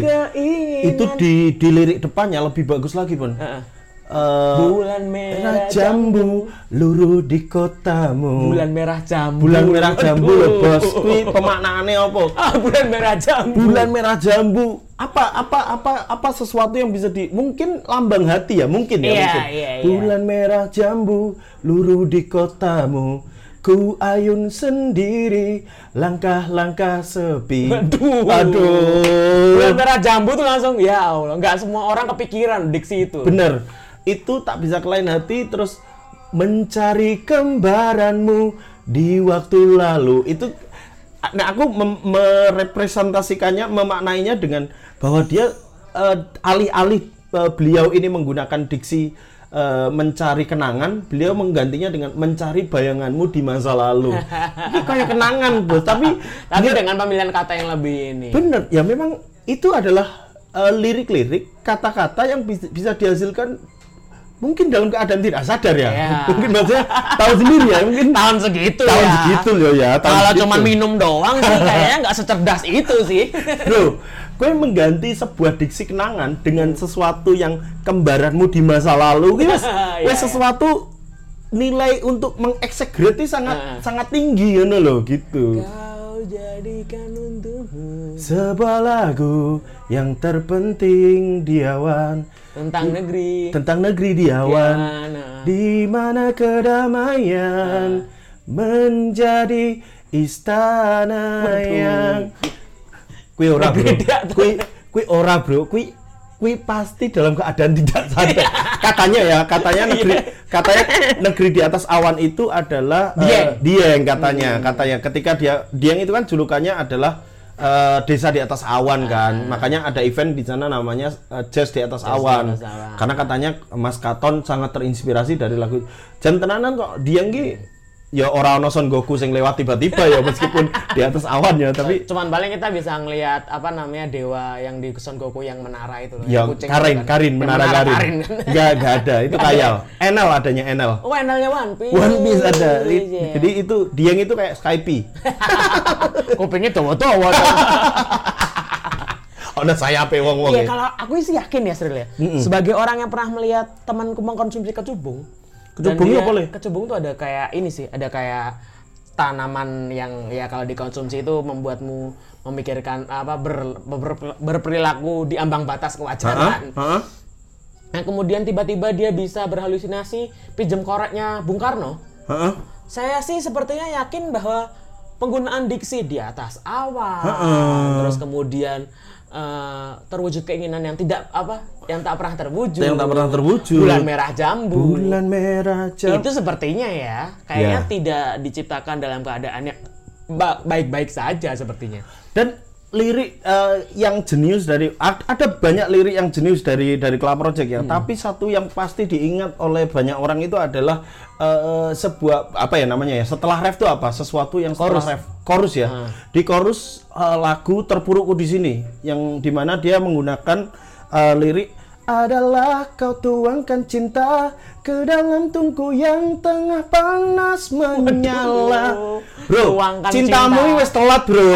itu di di lirik depannya lebih bagus lagi pun. Heeh. Merah bulan merah jambu. luruh di kotamu. Bulan merah jambu. Bulan merah jambu Aduh. loh bos. Kuwi pemaknaannya apa? Ah bulan merah jambu. Bulan merah jambu. Apa apa apa apa sesuatu yang bisa di mungkin lambang hati ya mungkin ya Iya, mungkin. iya, iya. bulan merah jambu luruh di kotamu. Ku ayun sendiri langkah-langkah sepi. Aduh. aduh. Bulan merah jambu tuh langsung ya Allah nggak semua orang kepikiran diksi itu. Bener itu tak bisa kelain hati terus mencari kembaranmu di waktu lalu. Itu nah aku merepresentasikannya memaknainya dengan bahwa dia eh, alih-alih eh, beliau ini menggunakan diksi eh, mencari kenangan beliau menggantinya dengan mencari bayanganmu di masa lalu. [laughs] Ini kayak kenangan bos tapi tapi dia- dengan pemilihan kata yang lebih ini. Bener, ya memang itu adalah lirik-lirik, kata-kata yang bisa dihasilkan mungkin dalam keadaan tidak sadar ya. Ya. [laughs] mungkin maksudnya tahu sendiri ya, mungkin tahun segitu tahun ya segitu loh ya. tahun kalau cuma minum doang sih [laughs] kayaknya nggak secerdas itu sih Bro, gue mengganti sebuah diksi kenangan dengan sesuatu yang kembaranmu di masa lalu, wes wes [laughs] iya. sesuatu nilai untuk mengeksegreti sangat Nah. sangat tinggi ngono loh gitu. kau jadikan untuk Sebuah lagu yang terpenting di awan tentang negeri. tentang negeri di awan Yana. di mana kedamaian menjadi istana yang kui ora bro. Kui kui ora bro. Kui kui pasti dalam keadaan tidak santai. Katanya ya katanya negeri katanya negeri di atas awan itu adalah eh, Dieng. Dieng katanya. Katanya ketika dia Dieng itu kan julukannya adalah eh, desa di atas awan kan. Makanya ada event di sana namanya eh, jazz di atas awan atas awan. karena katanya Mas Katon sangat terinspirasi dari lagu Jan tenanan kok. Dieng ki ya orang ono Son Goku sing lewat tiba-tiba ya meskipun di atas awan ya tapi cuman paling kita bisa ngelihat apa namanya dewa yang di Son Goku yang menara itu loh, ya yang kucing Karin kan. Karin Yang menara Karin kan. [laughs] nggak nggak ada itu kayal Enel adanya Enel oh enelnya One Piece One Piece ada Iya. jadi itu Dieng itu kayak Skype [laughs] kupingnya tawa-tawa ada [laughs] sayapnya wong-wong Iya ya kalau aku sih yakin ya Sril ya. Sebagai orang yang pernah melihat temanku mengkonsumsi kecubung. Dia- apa, Le? Kecubung tuh ada kayak ini sih, ada kayak tanaman yang ya kalau dikonsumsi itu membuatmu memikirkan apa ber, ber- berperilaku di ambang batas kewajaran. Hah? Hah? Nah kemudian tiba-tiba dia bisa berhalusinasi pinjam koreknya Bung Karno. Saya sih sepertinya yakin bahwa penggunaan diksi di atas awan, terus kemudian eh, terwujud keinginan yang tidak apa, yang tak pernah terwujud, Yang tak pernah terwujud. bulan merah jambu, bulan merah jam itu sepertinya ya, kayaknya Ya. tidak diciptakan dalam keadaan yang ba- baik-baik saja sepertinya. dan lirik eh, yang jenius dari ad- ada banyak lirik yang jenius dari dari Club Project ya Hmm. tapi satu yang pasti diingat oleh banyak orang itu adalah eh, sebuah apa ya namanya ya setelah ref itu apa sesuatu yang setelah Chorus. ref chorus ya Hmm. di chorus eh, lagu terpurukku di sini yang di mana dia menggunakan eh, lirik adalah kau tuangkan cinta ke dalam tungku yang tengah panas menyala. Bro, Tuangkan cintamu cinta. wis telat, Bro.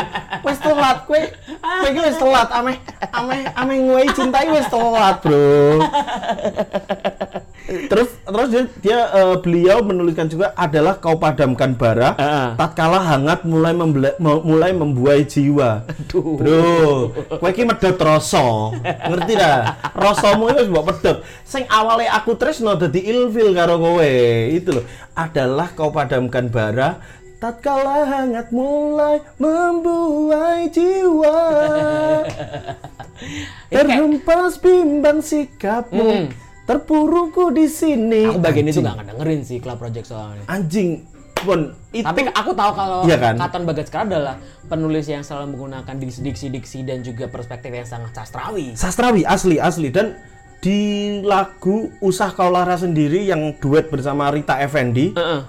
[laughs] wis telat kowe. Kowe iki wis telat ameh ameh ameh ngowe cintai wis telat, Bro. Terus terus dia, dia, eh, beliau menuliskan juga adalah kau padamkan bara Heeh. tatkala hangat mulai membela- mulai membuai jiwa. Bro, kowe iki medhot rasa. Ngerti dah? Rasamu itu mbok pedhot. Sing awale aku tresno dadi ilfil karo kowe. Itu loh. Adalah kau padamkan bara tatkala hangat mulai membuai jiwa. [laughs] Terhempas bimbang sikapmu. Terpurukku di sini. Aku bagian itu Anjing. gak ngedengerin sih Club Project soalnya. Anjing. Pun itu Tapi aku tahu kalau Iya kan? Katon Bagaskara adalah penulis yang selalu menggunakan diksi-diksi dan juga perspektif yang sangat sastrawi. sastrawi asli asli dan di lagu Usah Kau Lara sendiri yang duet bersama Rita Effendi Heeh.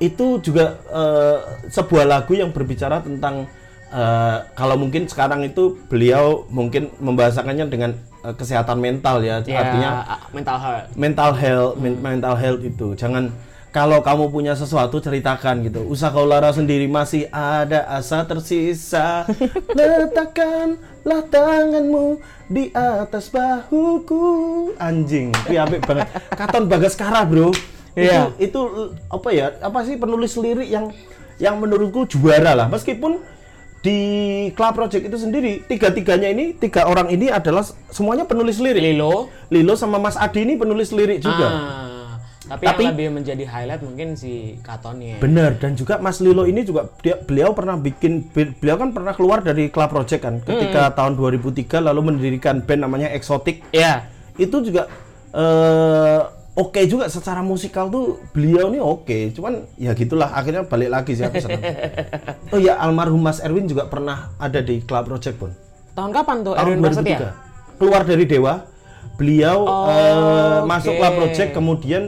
itu juga eh, sebuah lagu yang berbicara tentang eh, kalau mungkin sekarang itu beliau mungkin membahasakannya dengan eh, kesehatan mental ya. Ya, artinya mental health. mental health men- mental health itu. Jangan kalau kamu punya sesuatu ceritakan gitu. Usah kau lara sendiri masih ada asa tersisa. [laughs] Letakkanlah tanganmu di atas bahuku. Anjing Wih, apik banget. Katon Bagaskara bro. Iya. itu, itu apa ya apa sih penulis lirik yang yang menurutku juara lah. Meskipun di Club Project itu sendiri tiga-tiganya ini tiga orang ini adalah semuanya penulis lirik Lilo. Lilo sama Mas Adi ini penulis lirik juga. Ah, tapi, Tapi- yang lebih menjadi highlight mungkin si Katonnya. Benar dan juga Mas Lilo ini juga dia beliau pernah bikin beliau kan pernah keluar dari Club Project kan ketika tahun 2003 lalu mendirikan band namanya Exotic. Iya. Itu juga eh oke juga secara musikal tuh beliau nih oke. Cuman ya gitulah akhirnya balik lagi sih aku senang. [laughs] oh ya almarhum Mas Erwin juga pernah ada di Club Project pun. Tahun kapan tuh tahun Erwin Prasetya? 2003 keluar dari Dewa beliau Oh, eh, masuk oke. Club Project kemudian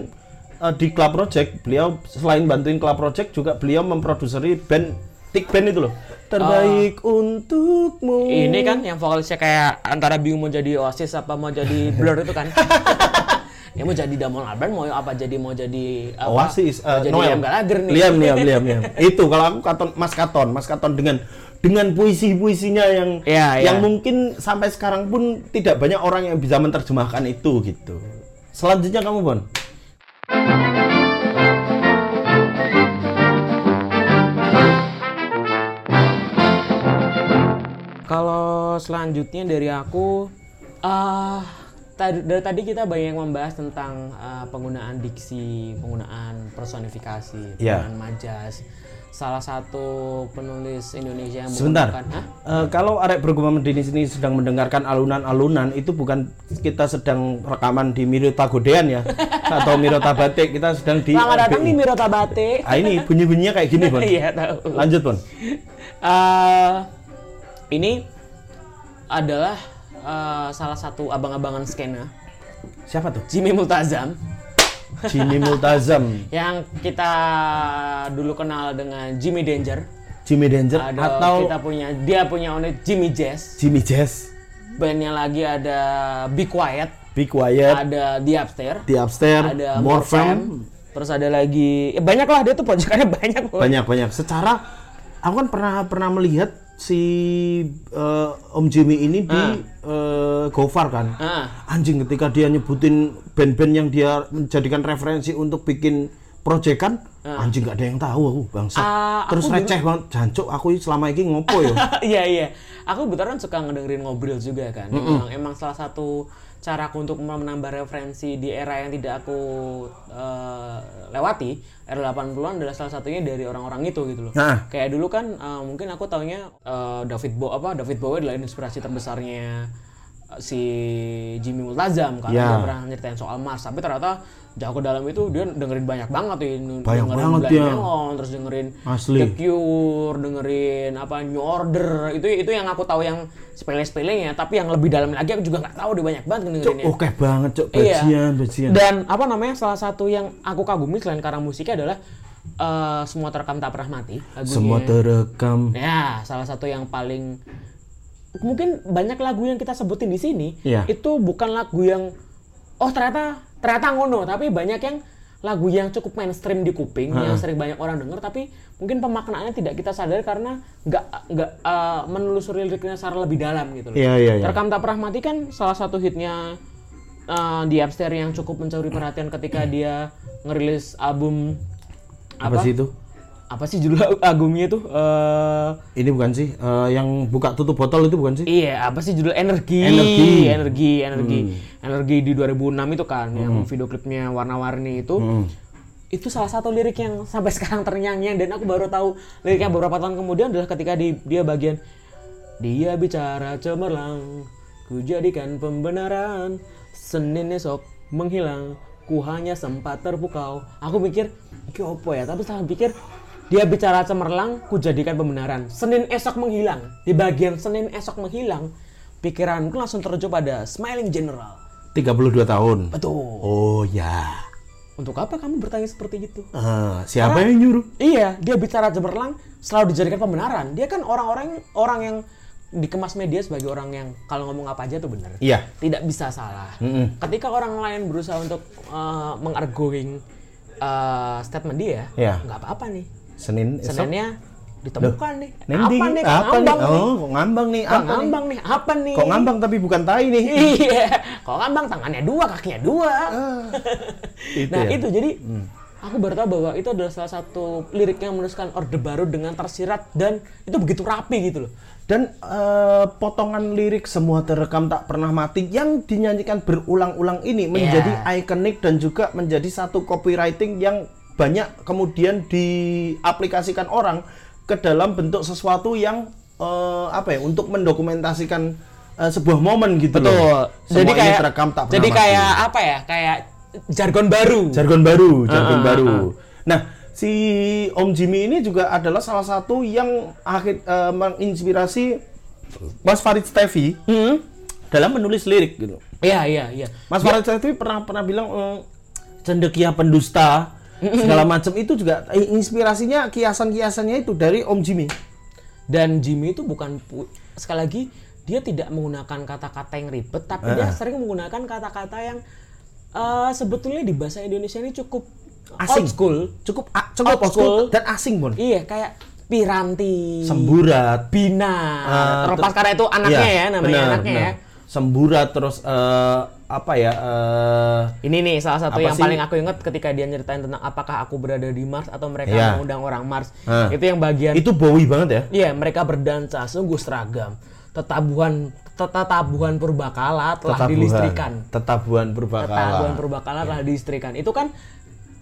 eh, di Club Project beliau selain bantuin Club Project juga beliau memproduseri band Tik Band itu loh terbaik untukmu Ini kan yang vokalisnya kayak antara bingung mau jadi Oasis apa mau jadi Blur itu kan. [laughs] Dia mau jadi Damon Albarn mau apa jadi mau jadi apa? Oasis mau eh, jadi Noel Liam Gallagher nih. Liam Liam Liam Liam. itu kalau aku katon Mas Katon Mas Katon dengan dengan puisi-puisinya yang Iya, yang iya. mungkin sampai sekarang pun tidak banyak orang yang bisa menerjemahkan itu gitu selanjutnya kamu Bon Kalau selanjutnya dari aku, ah tadi dari tadi kita banyak membahas tentang ah, penggunaan diksi, penggunaan personifikasi, Ya. penggunaan majas. Salah satu penulis Indonesia yang Sebentar. Hah? Eh, kalau arek bergumam di sini sedang mendengarkan alunan-alunan itu bukan kita sedang rekaman di Mirota Godean ya [laughs] atau Mirota Batik kita sedang di Selamat datang di Mirota Batik. Ah ini bunyi-bunyinya kayak gini, Bon. [laughs] Iya tahu. Lanjut, Bon. Eh, ini adalah eh, salah satu abang-abangan skena Siapa tuh? Jimmy Multazam Jimmy Multazam, [laughs] yang kita dulu kenal dengan Jimmy Danger. Jimmy Danger Ada atau kita punya dia punya unit Jimmy Jazz. Jimmy Jazz, Bandnya lagi ada Be Quiet, Be Quiet, ada The Upstairs, The Upstairs, ada Morfem, terus ada lagi ya banyak lah dia tuh pojokannya [laughs] banyak. Boy. banyak-banyak. Secara aku kan pernah pernah melihat si eh, Om Jimmy ini di eh, Gofar kan. Ah. Anjing ketika dia nyebutin band-band yang dia menjadikan referensi untuk bikin proyekan, anjing nggak ada yang tahu aku bangsa. Ah, Terus aku receh banget, jancuk aku selama ini ngopo ya. [laughs] Iya iya. Aku beneran suka ngedengerin ngobrol juga kan. Emang, emang salah satu caraku untuk menambah referensi di era yang tidak aku eh, lewati, era 80-an adalah salah satunya dari orang-orang itu gitu loh. Nah. Kayak dulu kan eh, mungkin aku taunya eh, David Bowie apa David Bowie adalah inspirasi terbesarnya si Jimmy Multazam karena Ya. dia pernah nyeritain soal Mars tapi ternyata jauh ke dalam itu dia dengerin banyak banget tuh Banyak dengerin banget Blind dia. Melon, terus dengerin Asli. The Cure, dengerin apa New Order, itu itu yang aku tahu yang sepele-sepelenya, tapi yang lebih dalam lagi aku juga nggak tahu dia banyak banget dengerinnya. oke banget, cuk. Iya. Bajian, bajian. Dan apa namanya salah satu yang aku kagumi selain karena musiknya adalah eh, semua terekam tak pernah mati. Lagunya. Semua terekam. Ya, salah satu yang paling mungkin banyak lagu yang kita sebutin di sini Iya. itu bukan lagu yang oh ternyata ternyata ngono, tapi banyak yang lagu yang cukup mainstream di kuping yang sering banyak orang denger tapi mungkin pemaknaannya tidak kita sadar karena nggak nggak eh, menelusuri liriknya secara lebih dalam gitu loh. Iya, iya, iya. Terekam tak pernah mati kan salah satu hitnya eh, di Upstairs yang cukup mencuri perhatian ketika dia ngerilis album Apa sih itu? Apa sih judul [laughs] albumnya itu? Eh, Ini bukan sih eh, yang buka tutup botol itu bukan sih? Iya, apa sih judul energi? Energi. energi, energi, energi di 2006 itu kan, yang video klipnya warna-warni itu. Itu salah satu lirik yang sampai [laughs] sekarang ternyanyi dan aku baru tahu liriknya beberapa tahun kemudian adalah ketika di, dia bagian dia bicara cemerlang, ku jadikan pembenaran, Senin esok menghilang, ku hanya sempat terpukau. Aku mikir, ini apa ya? Tapi setelah pikir, dia bicara cemerlang, ku jadikan pembenaran. Senin esok menghilang. Di bagian Senin esok menghilang, pikiranku langsung tertuju pada Smiling General. 32 tahun. Betul. Oh ya. Untuk apa kamu bertanya seperti itu? Ah, siapa yang nyuruh? Iya, dia bicara cemerlang selalu dijadikan pembenaran. Dia kan orang-orang orang yang dikemas media sebagai orang yang kalau ngomong apa aja tuh benar. Iya. Tidak bisa salah. Ketika orang lain berusaha untuk uh, mengarguing uh, statement dia, Iya. nggak apa-apa nih. Senin esok. Seninnya ditemukan nih. Nendi, apa nih? Kok apa nih? ngambang nih? Oh, kok ngambang nih? Kok Apa nih? ngambang nih? Apa nih? Kok ngambang tapi bukan tai nih? Iya. Kok ngambang tangannya dua, kakinya dua. [laughs] Itu nah ya? itu jadi aku baru tahu bahwa itu adalah salah satu lirik yang menuliskan orde baru dengan tersirat dan itu begitu rapi gitu loh. Dan eh, potongan lirik semua terekam tak pernah mati yang dinyanyikan berulang-ulang ini menjadi ikonik dan juga menjadi satu copywriting yang banyak kemudian diaplikasikan orang ke dalam bentuk sesuatu yang eh, apa ya untuk mendokumentasikan eh, sebuah momen gitu loh. Semua jadi ini kayak terekam tak jadi mati. kayak apa ya? Kayak jargon baru. jargon baru, Ah, jargon baru. Nah, si Om Jimmy ini juga adalah salah satu yang akhir eh, menginspirasi Mas Farid Stevi Hmm? dalam menulis lirik gitu. Iya iya iya. Mas Farid Stevi pernah pernah bilang cendekia pendusta segala macam itu juga eh, inspirasinya kiasan-kiasannya itu dari Om Jimmy. Dan Jimmy itu bukan sekali lagi dia tidak menggunakan kata-kata yang ribet, tapi dia sering menggunakan kata-kata yang eh, sebetulnya di bahasa Indonesia ini cukup Asing. old school. Cukup cukup Old school school. dan asing, Bon. Iya kayak piranti, Semburat, bina. Ah, Terlepas ter- karena itu anaknya Iya, ya, namanya benar, anaknya benar. ya. Semburat terus eh, apa ya? eh, Ini nih salah satu yang sih? paling aku ingat ketika dia nyeritain tentang apakah aku berada di Mars atau mereka Iya. mengundang orang Mars. Ah. Itu yang bagian itu Bowie banget ya. Iya, mereka berdansa sungguh seragam. tetabuhan tetabuhan purbakala telah Tetabuhan. dilistrikan. Tetabuhan purbakala. Tetabuhan purbakala telah dilistrikan. Itu kan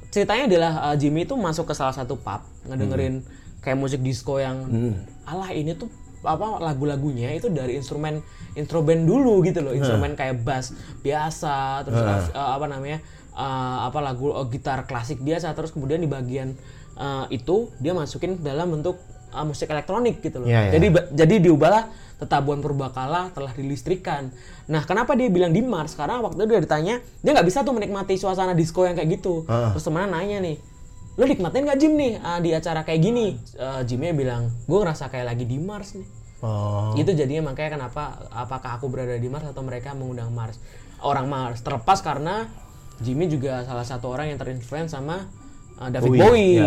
ceritanya adalah uh, Jimmy itu masuk ke salah satu pub ngedengerin kayak musik disco yang alah ini tuh apa lagu-lagunya itu dari instrumen instrumen dulu gitu loh instrumen kayak bass biasa terus uh, apa namanya uh, apa lagu uh, gitar klasik biasa terus kemudian di bagian uh, itu dia masukin dalam bentuk uh, musik elektronik gitu loh Iya, iya. jadi jadi diubahlah tetabuhan purbakala telah dilistrikan. Nah, kenapa dia bilang di Mars? Karena waktu itu dia ditanya, dia nggak bisa tuh menikmati suasana disco yang kayak gitu. Terus temennya nanya nih, lo nikmatin nggak Jim nih ah, di acara kayak gini? Eh, Jimnya bilang, gue ngerasa kayak lagi di Mars nih. Oh. Itu jadinya makanya kenapa apakah aku berada di Mars atau mereka mengundang Mars orang Mars terlepas karena Jimmy juga salah satu orang yang terinfluence sama uh, David Bowie. ya.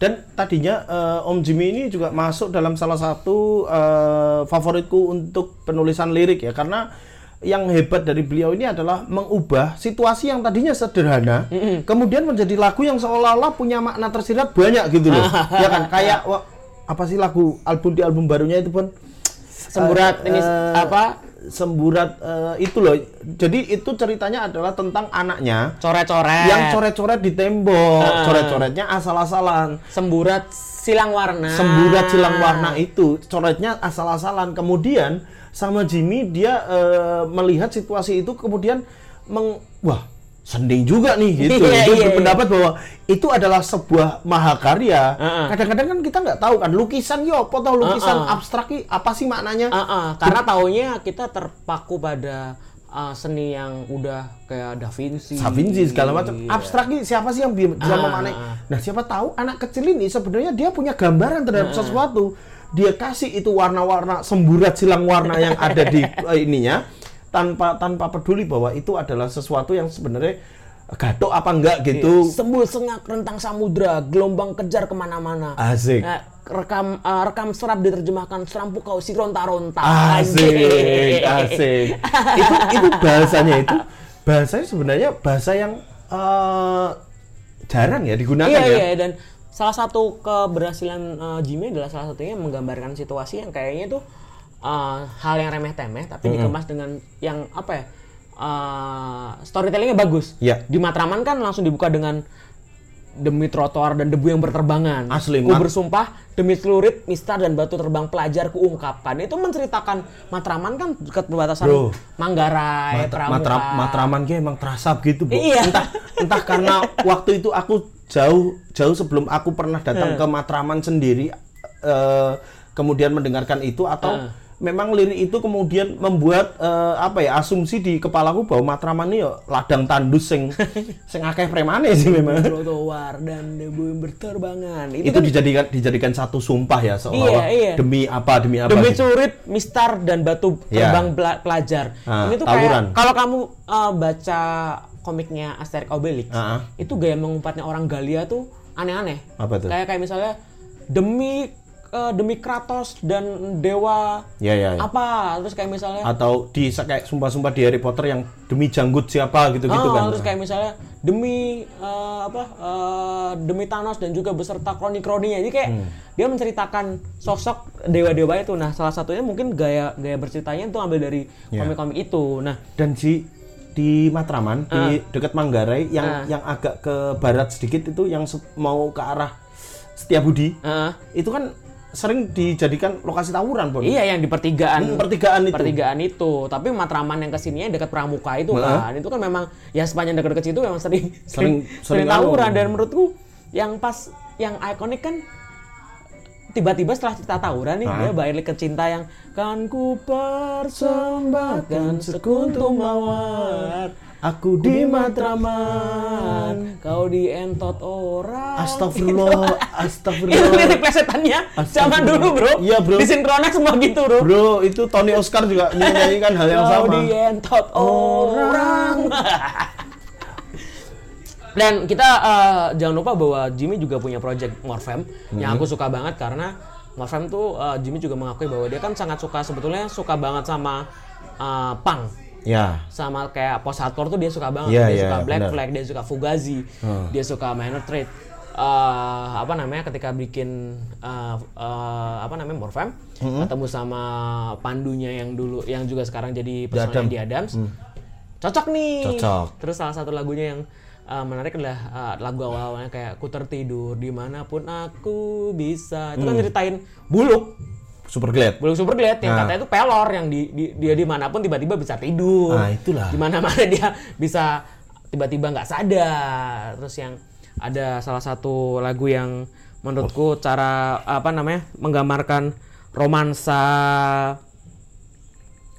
Dan tadinya eh, Om Jimmy ini juga masuk dalam salah satu eh, favoritku untuk penulisan lirik ya karena yang hebat dari beliau ini adalah mengubah situasi yang tadinya sederhana kemudian menjadi lagu yang seolah-olah punya makna tersirat banyak gitu loh. [laughs] ya kan kayak wah, apa sih lagu album di album barunya itu pun Semburat ini apa? Semburat eh, itu loh. Jadi itu ceritanya adalah tentang anaknya Coret-coret. yang coret-coret di tembok, Ah. coret-coretnya asal-asalan. semburat silang warna. Semburat silang warna itu coretnya asal-asalan. Kemudian sama Jimmy dia eh, melihat situasi itu kemudian meng wah sending juga nih gitu. Iya, Dia iya, berpendapat bahwa itu adalah sebuah mahakarya. Heeh. Kadang-kadang kan kita nggak tahu kan lukisan yo, apa tahu lukisan Heeh. abstrak apa sih maknanya? Ah, karena taunya kita terpaku pada ah, seni yang udah kayak Da Vinci. Da Vinci segala macam Iya. abstrak ini siapa sih yang bi- bisa memaknai ah. nah siapa tahu anak kecil ini sebenarnya dia punya gambaran terhadap Ah. sesuatu dia kasih itu warna-warna semburat silang warna yang ada di [laughs] eh, ininya tanpa tanpa peduli bahwa itu adalah sesuatu yang sebenarnya gatok apa enggak gitu Sembul sengak rentang samudra, gelombang kejar ke mana-mana. Asik. Nah, rekam ah, rekam serap diterjemahkan serampu kau si ronta-ronta. asik asik [laughs] itu itu bahasanya itu bahasanya sebenarnya bahasa yang eh, jarang ya digunakan Iya ya iya dan salah satu keberhasilan eh, Jimmy adalah salah satunya menggambarkan situasi yang kayaknya tuh eh, hal yang remeh-temeh tapi dikemas dengan yang apa ya eh, storytellingnya bagus. Iya. Di Matraman kan langsung dibuka dengan demi trotoar dan debu yang berterbangan. Asli, Ku bersumpah demi celurit, mistar dan batu terbang pelajar kuungkapkan. Itu menceritakan Matraman kan dekat perbatasan Bro. Manggarai, Matra, Pramuka. matra, matraman ki emang terasa begitu, Bu. Iya. Entah entah karena waktu itu aku jauh jauh sebelum aku pernah datang ke Matraman sendiri eh, kemudian mendengarkan itu atau memang lirik itu kemudian membuat eh, apa ya asumsi di kepalaku bahwa Matraman ini ya ladang tandus sing [laughs] sing akeh premane sih memang. trotoar dan debu yang berterbangan. itu kan dijadikan dijadikan satu sumpah ya seolah-olah Iya, iya. demi apa demi apa demi gitu. mistar dan batu Iya. terbang pela- pelajar. Ah, Ini tuh tawuran. kayak kalau kamu uh, baca komiknya Asterix Obelix, Ah, ah. itu gaya mengumpatnya orang Galia tuh aneh-aneh. Apa tuh? Kayak kayak misalnya demi uh, demi Kratos dan dewa Ya ya. ya. apa, terus kayak misalnya Atau di kayak sumpah-sumpah di Harry Potter yang demi janggut siapa gitu-gitu Oh, kan. terus kayak misalnya demi eh, apa eh, demi Thanos dan juga beserta kroni-kroninya. Jadi kayak Hmm. dia menceritakan sosok dewa-dewa itu. Nah, salah satunya mungkin gaya gaya berceritanya itu ambil dari Ya. komik-komik itu. Nah, dan di di Matraman di dekat Manggarai yang Ah. yang agak ke barat sedikit itu yang mau ke arah Setiabudi eh, itu kan sering dijadikan lokasi tawuran pun iya yang di pertigaan. Hmm, pertigaan itu. Pertigaan itu. Tapi Matraman yang ke sininya dekat Pramuka itu Heeh. kan. Itu kan memang ya sepanjang dekat-dekat situ memang sering Sering- sering, sering sering tawuran. dan menurutku yang pas yang ikonik kan tiba-tiba setelah cerita tawuran nih dia balik ke cinta yang kan ku persembahkan sekuntum mawar aku di Matraman kau dientot orang Astagfirullah itu Astagfirullah. Lirik plesetannya. Zaman dulu bro. Iya, bro. di semua gitu bro. Bro itu Tony Oscar juga menyanyikan hal yang Kau sama. dientot orang. Dan kita eh, jangan lupa bahwa Jimmy juga punya project Morfem yang aku suka banget karena Morfem tuh eh, Jimmy juga mengakui bahwa dia kan sangat suka sebetulnya suka banget sama eh, punk ya. Sama kayak post hardcore tuh dia suka banget. Iya, dia iya, suka Black benar. Flag dia suka Fugazi dia suka Minor Threat. Eh, apa namanya ketika bikin eh, eh, apa namanya Morfem ketemu sama pandunya yang dulu yang juga sekarang jadi personalnya Adam. di Adams. Cocok nih. Cocok. terus salah satu lagunya yang eh, menarik adalah eh, lagu awal-awalnya kayak ku tertidur di mana pun aku bisa. Itu kan ceritain buluk Super Glad. buluk super glad yang Nah. katanya itu pelor yang di, di- dia di mana pun tiba-tiba bisa tidur Ah, itulah. di mana-mana [laughs] dia bisa tiba-tiba nggak sadar terus yang ada salah satu lagu yang menurutku cara apa namanya menggambarkan romansa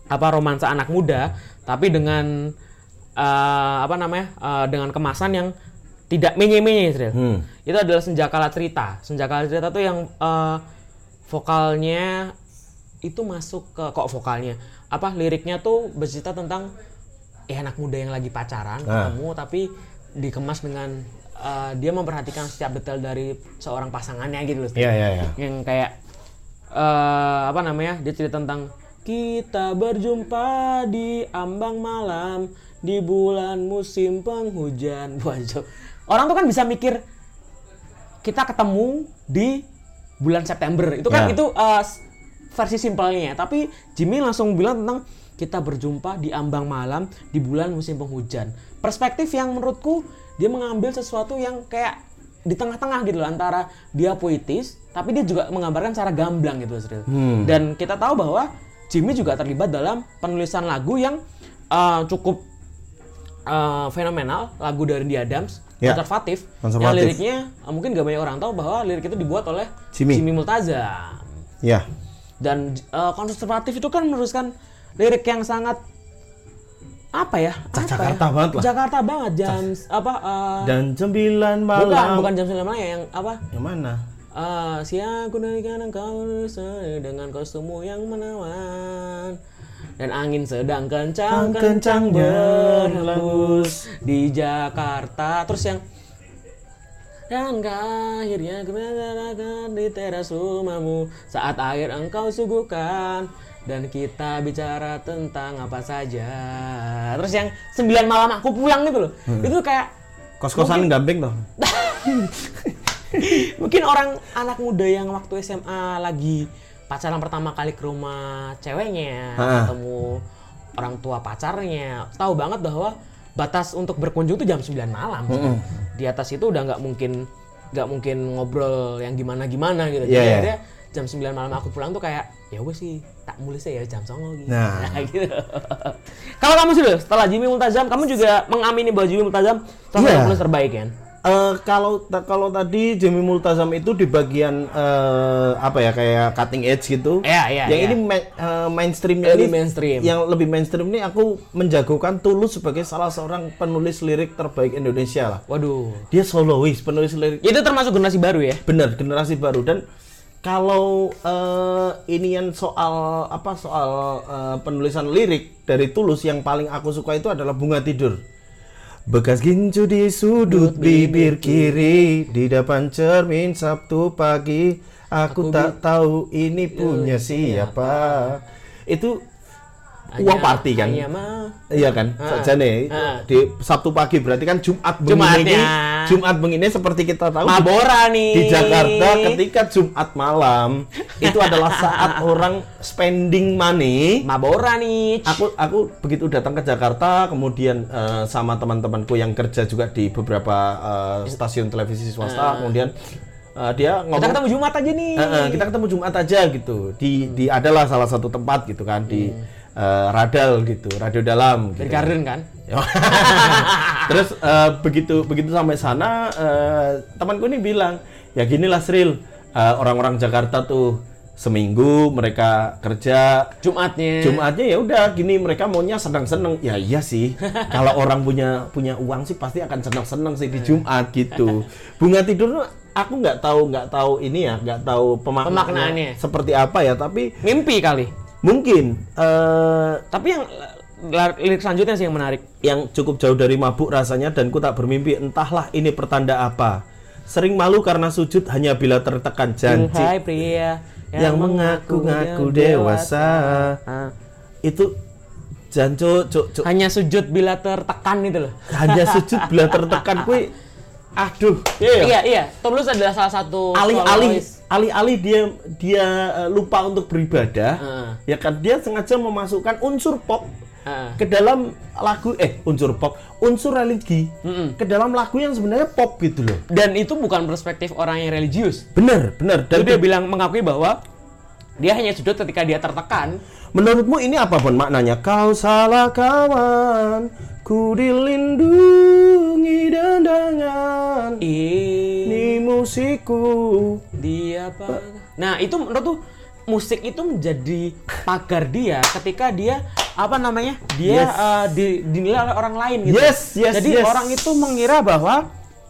apa romansa anak muda tapi dengan eh, apa namanya eh, dengan kemasan yang tidak menye-menye. Hmm. itu adalah senjakala cerita senjakala cerita tuh yang eh, vokalnya itu masuk ke kok vokalnya apa liriknya tuh bercerita tentang ya anak muda yang lagi pacaran Ah. ketemu tapi dikemas dengan eh, dia memperhatikan setiap detail dari seorang pasangannya gitu loh Iya, iya, iya. yang kayak eh apa namanya dia cerita tentang kita berjumpa di ambang malam di bulan musim penghujan [laughs] Waduh. orang tuh kan bisa mikir kita ketemu di bulan September. Itu kan Ya. itu s- versi simpelnya. Tapi Jimmy langsung bilang tentang kita berjumpa di ambang malam di bulan musim penghujan. Perspektif yang menurutku dia mengambil sesuatu yang kayak di tengah-tengah gitu loh antara dia puitis tapi dia juga menggambarkan secara gamblang gitu Sril. dan kita tahu bahwa Jimmy juga terlibat dalam penulisan lagu yang eh, cukup eh, fenomenal lagu dari The Adams Ya. konservatif, yang Konservatif. liriknya eh, mungkin gak banyak orang tahu bahwa lirik itu dibuat oleh Jimmy. Multazam Ya. dan eh, konservatif itu kan meneruskan lirik yang sangat apa ya? Apa Jakarta ya? banget lah. Jakarta banget jam apa? eh, Dan sembilan malam. bukan bukan jam 9 malam ya yang apa? Yang mana? Eh, siang ku naikkan engkau dengan kostummu yang menawan dan angin sedang kencang kencang berhembus di Jakarta. Terus yang dan akhirnya kebenaran di teras rumahmu. Saat air engkau suguhkan dan kita bicara tentang apa saja. Terus yang sembilan malam aku pulang gitu loh. Itu kayak Kos-kosan gamping toh. [laughs] mungkin orang anak muda yang waktu SMA lagi pacaran pertama kali ke rumah ceweknya Ha. ketemu orang tua pacarnya tahu banget bahwa batas untuk berkunjung tuh jam 9 malam di atas itu udah nggak mungkin nggak mungkin ngobrol yang gimana gimana gitu Iya, jadi iya. akhirnya jam 9 malam aku pulang tuh kayak ya wes sih tak mulai ya jam songo gitu. Nah. [laughs] gitu. Kalau kamu sih setelah Jimmy Multazam, kamu juga mengamini bahwa Jimmy Multazam salah Iya. penulis terbaik kan? Eh, kalau kalau tadi Jimmy Multazam itu di bagian eh, apa ya kayak cutting edge gitu. Iya, iya, Yang iya. ini ma- eh, mainstreamnya Lebih ini- mainstream. Yang lebih mainstream ini aku menjagokan Tulus sebagai salah seorang penulis lirik terbaik Indonesia lah. Waduh. Dia solois penulis lirik Itu termasuk generasi baru ya? benar generasi baru dan kalau eh, inian soal apa soal eh, penulisan lirik dari Tulus yang paling aku suka itu adalah Bunga Tidur. Bekas gincu di sudut bibir kiri. di depan cermin Sabtu pagi. Aku, tak tahu ini punya siapa. Itu uang party kan? Iya kan, saja nih Ah. di Sabtu pagi berarti kan Jumat begini Jumatnya. Jumat begini seperti kita tahu di- Mabora nih. di Jakarta ketika Jumat malam itu adalah saat [laughs] orang spending money. Mabora nih. Aku aku begitu datang ke Jakarta kemudian eh, sama teman-temanku yang kerja juga di beberapa eh, stasiun televisi swasta kemudian eh, dia Kita ngomong ketemu Jumat aja nih. Eh, eh, kita ketemu Jumat aja gitu di di adalah salah satu tempat gitu kan di eh, Radal gitu radio dalam Dari gitu. Garden kan? [laughs] Terus eh, begitu begitu sampai sana eh, temanku ini bilang ya ginilah Sril eh, orang-orang Jakarta tuh seminggu mereka kerja Jumatnya. Jumatnya ya udah gini mereka maunya senang-senang ya iya sih [laughs] kalau orang punya punya uang sih pasti akan senang-senang sih di Jumat gitu bunga tidur aku nggak tahu nggak tahu ini ya nggak tahu Pemaknaannya. seperti apa ya tapi Mimpi kali. Mungkin eh, Tapi yang lirik selanjutnya sih yang menarik. yang cukup jauh dari mabuk rasanya dan ku tak bermimpi entahlah ini pertanda apa sering malu karena sujud hanya bila tertekan janji Hai pria yang mengaku-ngaku dewasa Ah. itu jancu cuk cuk Hanya sujud bila tertekan itu loh. hanya [laughs] sujud bila tertekan kue Aduh, Iya, iya. Tulus adalah salah satu alih-alih solois. Alih-alih dia dia eh, lupa untuk beribadah, Heeh. ya kan dia sengaja memasukkan unsur pop Heeh. ke dalam lagu eh unsur pop, unsur religi ke dalam lagu yang sebenarnya pop gitu loh. Dan itu bukan perspektif orang yang religius. Bener, bener. Dan dia bilang mengakui bahwa dia hanya sudut ketika dia tertekan. menurutmu ini apa pun maknanya? Kau salah kawan, ku dilindungi dan dengan ini Ini musikku. Dia apa? Nah, itu menurut tuh musik itu menjadi pagar dia ketika dia apa namanya? Dia Yes. eh, di- dinilai oleh orang lain gitu. Yes, yes, Jadi yes. orang itu mengira bahwa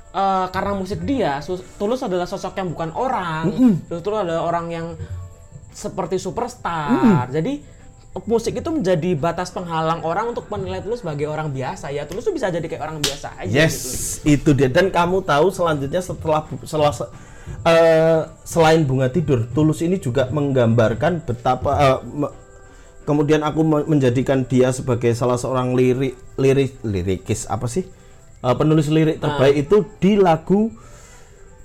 eh, karena musik dia Tulus adalah sosok yang bukan orang. Tulus adalah orang yang seperti superstar. Jadi musik itu menjadi batas penghalang orang untuk menilai Tulus sebagai orang biasa. Ya Tulus tuh bisa jadi kayak orang biasa aja Yes, gitu. itu dia. Dan kamu tahu selanjutnya setelah setelah eh, selain bunga tidur, Tulus ini juga menggambarkan betapa eh, me- kemudian aku me- menjadikan dia sebagai salah seorang lirik lirik lirikis apa sih? Eh, penulis lirik terbaik itu di lagu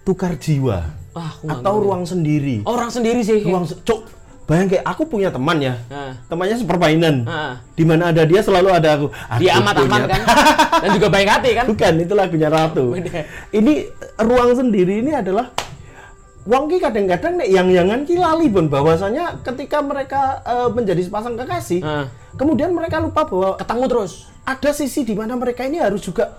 Tukar Jiwa nggak atau Ruang Sendiri. Orang sendiri sih. Ruang se- Cuk, bayang kayak aku punya teman ya. Nah. Temannya sepermainan. Heeh. Di mana ada dia selalu ada aku. Dia Aku amat aman kan. [laughs] Dan juga baik hati kan. Bukan, itu lagunya Ratu. Ini ruang sendiri ini adalah Wong ki kadang-kadang nek yang-yangan ki lali pun bahwasanya ketika mereka eh, menjadi sepasang kekasih, Heeh. kemudian mereka lupa bahwa Ketemu terus. ada sisi di mana mereka ini harus juga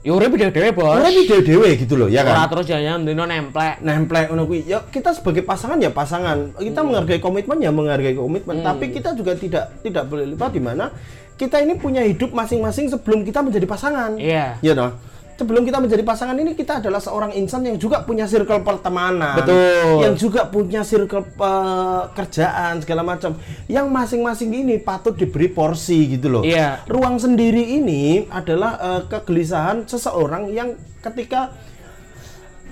Ya urip dhewe bos. ini dewe gitu loh, ya Ora kan? terus jangan dino nemplek. Nemplek ngono kuwi. Ya kita sebagai pasangan ya pasangan. Kita menghargai komitmen ya menghargai komitmen, tapi kita juga tidak tidak boleh lupa di mana kita ini punya hidup masing-masing sebelum kita menjadi pasangan. Iya. Iya dong. Sebelum kita menjadi pasangan ini kita adalah seorang insan yang juga punya circle pertemanan. Betul. Yang juga punya circle eh, kerjaan segala macam. Yang masing-masing ini patut diberi porsi gitu loh. Iya. Ruang sendiri ini adalah eh, kegelisahan seseorang yang ketika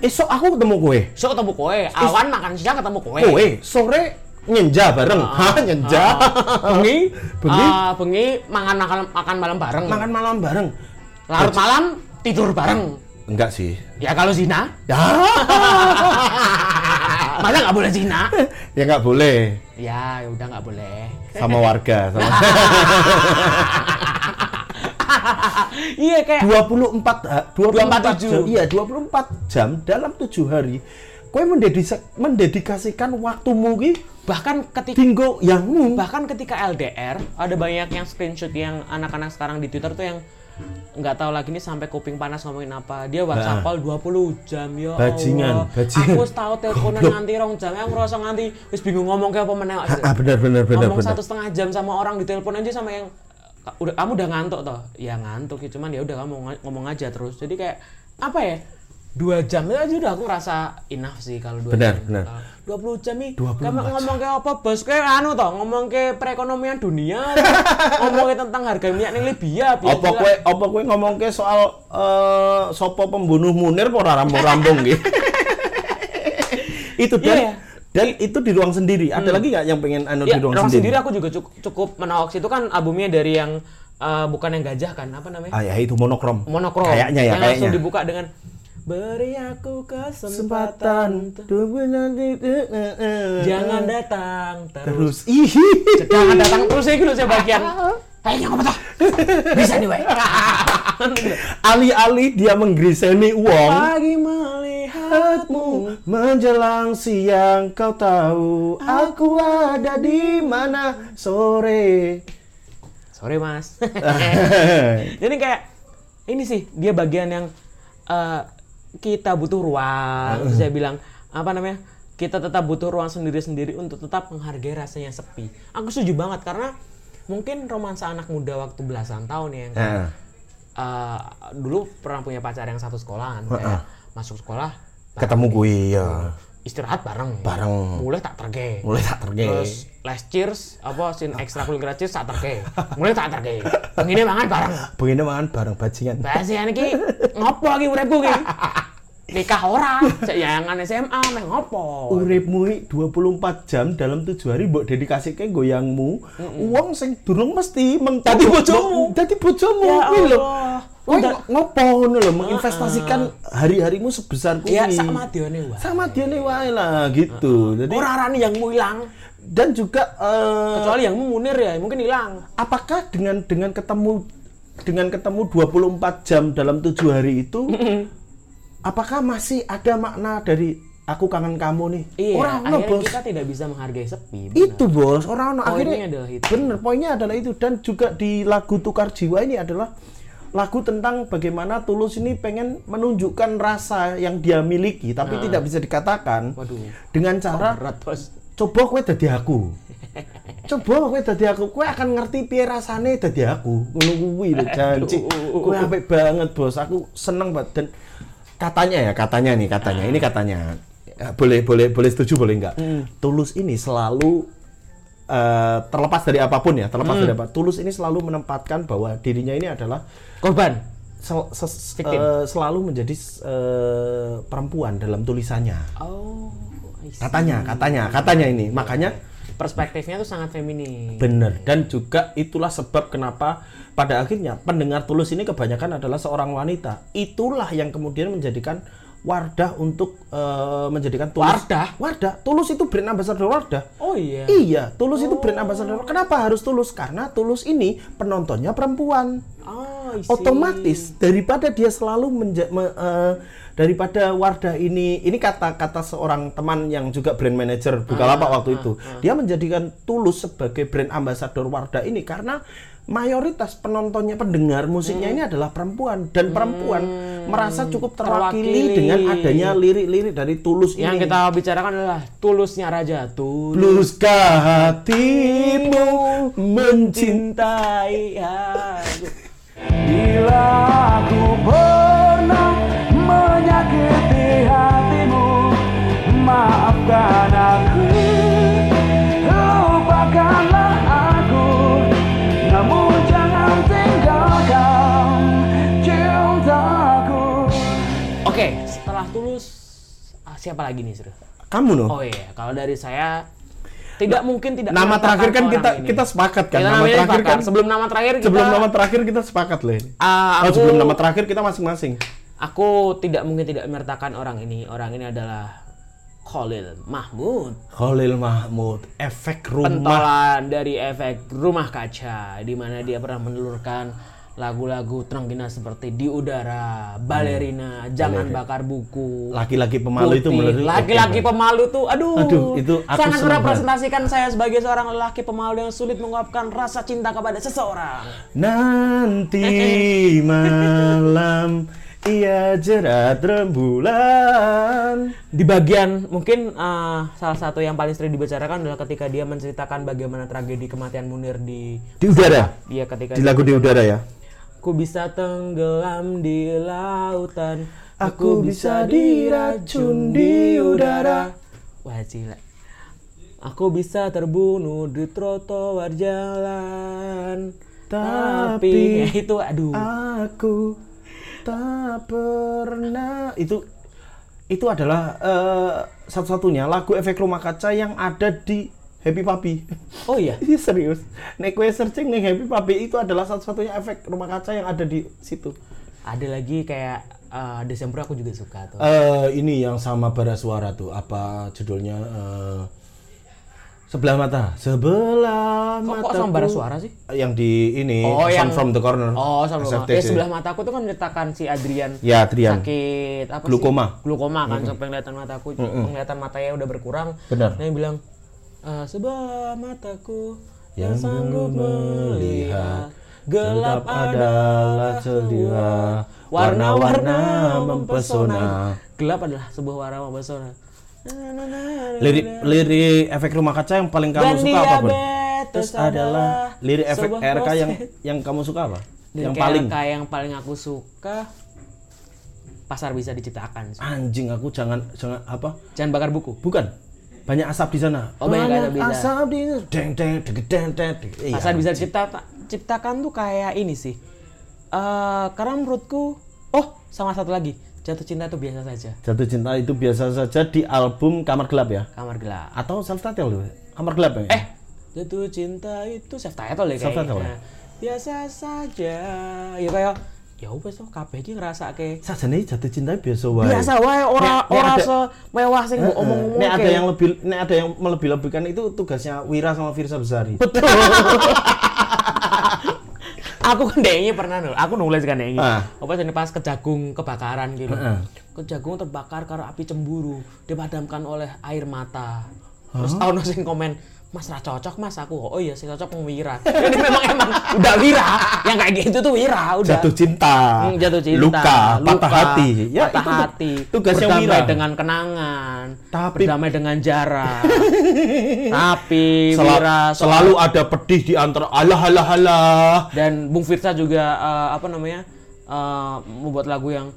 esok aku ketemu kue. So ketemu kowe, awan makan siang ketemu kowe. Kowe sore nyenja bareng. Hah, nyenja. Bengi, Bengi? ah, bengi mangan makan makan malam bareng. Makan malam bareng. Larut malam tidur bareng. Enggak sih. Ya kalau zina, Ya. [laughs] masa nggak boleh zina? ya nggak boleh. Ya, udah nggak boleh. sama warga sama [laughs] Iya kayak 24 ha- 24 24 jam iya 24 jam dalam tujuh hari kowe mendedikasikan waktumu ki bahkan ketika tinggo yangmu bahkan ketika LDR ada banyak yang screenshot yang anak-anak sekarang di Twitter tuh yang nggak tahu lagi nih sampai kuping panas ngomongin apa. Dia WhatsApp call 20 jam ya Bajingan, Allah. bajingan. aku tahu teleponan nganti rong jam yang ngerasa nganti wis bingung ngomong kayak apa meneh. Ah benar benar benar ngomong benar satu setengah jam sama orang di telepon aja sama yang udah kamu udah ngantuk toh? Ya ngantuk ya cuman ya udah kamu ng- ngomong aja terus. Jadi kayak apa ya dua jam itu aja udah aku ngerasa enough sih kalau dua Benar, jam. benar. dua puluh jam nih 24 kamu ngomong kayak apa bos? Kayak anu toh ngomong ke perekonomian dunia. [laughs] Ngomongin tentang harga minyak ning Libya apa kowe apa kowe ngomong ke soal eh sopo pembunuh Munir kok ora rambung-rambung gitu [laughs] itu dan ya. dan itu di ruang sendiri. Ada lagi nggak yang pengen anu Ya, di ruang, ruang sendiri, sendiri aku juga cukup, cukup menolak itu kan albumnya dari yang eh, bukan yang gajah kan apa namanya? Ah ya itu monokrom. Monokrom. Kayaknya ya yang kayaknya. langsung dibuka dengan beri aku kesempatan. Jangan datang terus. Terus. Jangan datang terus ya gitu saya bagian kayaknya apa tuh bisa nih wey [laughs] alih-alih dia menggriseni uang. Pagi melihatmu. Menjelang siang kau tahu aku ada di mana? Sore. Sorry mas. [laughs] Jadi kayak ini sih dia bagian yang eh, kita butuh ruang. Terus saya bilang apa namanya kita tetap butuh ruang sendiri-sendiri untuk tetap menghargai rasanya sepi. Aku setuju banget karena mungkin romansa anak muda waktu belasan tahun ya yang kayak, Heeh. eh, dulu pernah punya pacar yang satu sekolahan kayak masuk sekolah ketemu gue ya istirahat bareng Bareng. mulai tak terge mulai tak terge terus les cheers apa sin ekstrakurikuler cheers tak terge mulai tak terge begini mangan bareng begini mangan bareng bajingan Bahasa iki ngopo lagi uripku iki? Nikah ora, sayangan SMA meh ngopo? uripmu i 24 jam dalam tujuh hari mbok dedikasi ke goyangmu uang sing durung mesti meng Dadi bojomu. dadi bojomu Ya kuwi lho. Kowe ngopo ngono lho menginvestasikan hari-harimu sebesar kuwi. Ya sama dione wae. Sama dia nih wae lah gitu. Jadi Ora arane yang hilang. dan juga eh, Kecuali yang mu munir ya, mungkin hilang. apakah dengan dengan ketemu dengan ketemu 24 jam dalam tujuh hari itu apakah masih ada makna dari aku kangen kamu nih Iya, orang akhirnya bos kita tidak bisa menghargai sepi. benar. itu bos orang Poinnya akhirnya adalah itu. bener poinnya adalah itu dan juga di lagu tukar jiwa ini adalah lagu tentang bagaimana tulus ini pengen menunjukkan rasa yang dia miliki tapi tidak bisa dikatakan Nah. Waduh. dengan cara Berat bos. coba kowe dadi aku. Coba kowe dadi aku. Kowe akan ngerti piye rasane dadi aku. Ngono kuwi lho janji. Kowe apik banget bos. Aku seneng banget dan katanya ya katanya nih katanya. Ini katanya. Ya, boleh boleh boleh setuju boleh enggak? Tulus ini selalu eh, terlepas dari apa pun ya terlepas dari apa tulus ini selalu menempatkan bahwa dirinya ini adalah Korban. sel- ses- eh, selalu menjadi eh, perempuan dalam tulisannya Oh, katanya katanya katanya ini makanya perspektifnya tuh sangat feminim. Bener dan juga itulah sebab kenapa pada akhirnya pendengar tulus ini kebanyakan adalah seorang wanita. Itulah yang kemudian menjadikan Wardah untuk eh, menjadikan tulus. Wardah? Wardah. Tulus itu brand ambassador Wardah. Oh iya. Iya, Tulus itu brand ambassador. Kenapa harus Tulus? Karena Tulus ini penontonnya perempuan. Oh. Otomatis daripada dia selalu menja- me- eh, daripada Wardah ini ini kata-kata seorang teman yang juga brand manager Bukalapak waktu itu. Dia menjadikan Tulus sebagai brand ambassador Wardah ini karena mayoritas penontonnya pendengar musiknya ini adalah perempuan dan perempuan merasa cukup terwakili, Terwakili. dengan adanya lirik-lirik dari Tulus Yang ini. kita bicarakan adalah tulusnya raja tulus Blueskah hatimu mencintai mencintai aku. Bila aku pernah menyakiti hatimu Maafkan siapa lagi nih, Sir? kamu noh. Oh iya, kalau dari saya tidak mungkin tidak Nama terakhir kan kita ini. kita sepakat kan. Kita nama terakhir sepakat. kan sebelum nama terakhir kita sebelum nama terakhir kita sepakat loh ini. Ah, Oh, sebelum nama terakhir kita masing-masing. aku tidak mungkin tidak menyertakan orang ini. Orang ini adalah Khalil Mahmud. Khalil Mahmud, efek rumah. pentolan dari efek rumah kaca di mana dia pernah menelurkan lagu-lagu terengginas seperti di udara, balerina, jangan bakar buku. Laki-laki pemalu itu Putih. menurut laki-laki pemalu tuh aduh, Aduh, itu aku sangat merepresentasikan saya sebagai seorang lelaki pemalu yang sulit mengungkapkan rasa cinta kepada seseorang. Nanti [laughs] malam ia jerat rembulan. Di bagian mungkin eh, salah satu yang paling sering dibicarakan adalah ketika dia menceritakan bagaimana tragedi kematian Munir di Di udara. dia ketika Di lagu di udara ya. Ku bisa tenggelam di lautan. Aku bisa diracun di udara. Wah gila. Aku bisa terbunuh di trotoar jalan. Tapi- Ya, itu aduh. Aku tak pernah. Itu itu adalah eh, satu-satunya lagu efek rumah kaca yang ada di Happy Papi. Oh iya [laughs] Ini serius. Nek kue searching nih Happy Papi itu adalah satu-satunya efek rumah kaca yang ada di situ. Ada lagi kayak eh, Desember aku juga suka tuh Eh ini yang sama bara suara tuh apa judulnya eh, sebelah mata sebelah Kok, mata kok sama bara suara sih? yang di ini Oh, yang- from the corner Oh sama SFTC. Eh sebelah mataku tuh kan menceritakan si Adrian ya Trian sakit apa Glukoma. sih? Glukoma kan sampai penglihatan mataku penglihatan matanya udah berkurang. Benar. Nah, yang bilang "Eh, sebelah mataku yang yang sanggup melihat gelap adalah ceria warna-warna mempesona Gelap adalah sebuah warna mempesona. lirik lirik efek rumah kaca yang paling kamu Dan suka apa diabetes terus adalah lirik efek RK yang proses. yang kamu suka apa Dan yang paling kayak yang paling aku suka pasar bisa diciptakan. anjing aku jangan jangan apa Jangan bakar buku. bukan banyak asap di sana Oh, banyak asap di sana. asap di deng deng deng deng deng deng. Iya. Pasar bisa cipta ciptakan tuh kayak ini sih. Eh karena menurutku, oh sama satu lagi, jatuh cinta itu biasa saja. jatuh cinta itu biasa saja di album kamar gelap ya Kamar gelap. atau self title loh kamar gelap ya Eh, jatuh cinta itu self title Self-title kayaknya. ya? Biasa saja. Ya kayak ya wes tuh kabeh iki ngrasake Sajane jatuh cinta biasa wae. biasa wae ora ora semewah sing mbok omong-omong Nek ada yang lebih nek ada yang melebih-lebihkan itu tugasnya Wira sama Firsa Besari. betul [laughs] aku kan dengi pernah nul aku nulis kan dengi Ah. apa jadi pas kejagung kebakaran gitu Heeh. kejagung terbakar karena api cemburu dipadamkan oleh air mata terus ono sing komen Mas ra cocok mas aku oh iya sih cocok mau Wira [laughs] jadi memang emang udah Wira yang kayak gitu tuh Wira udah Jatuh cinta, Hmm, jatuh cinta, luka, patah luka, hati. Ya, patah itu tu- hati, tugasnya berdamai Wira. dengan kenangan, Tapi- berdamai dengan jarak. [laughs] Tapi Sel- Wira soal- selalu ada pedih di antara alah alah alah. dan Bung Firsa juga eh, apa namanya eh, membuat lagu yang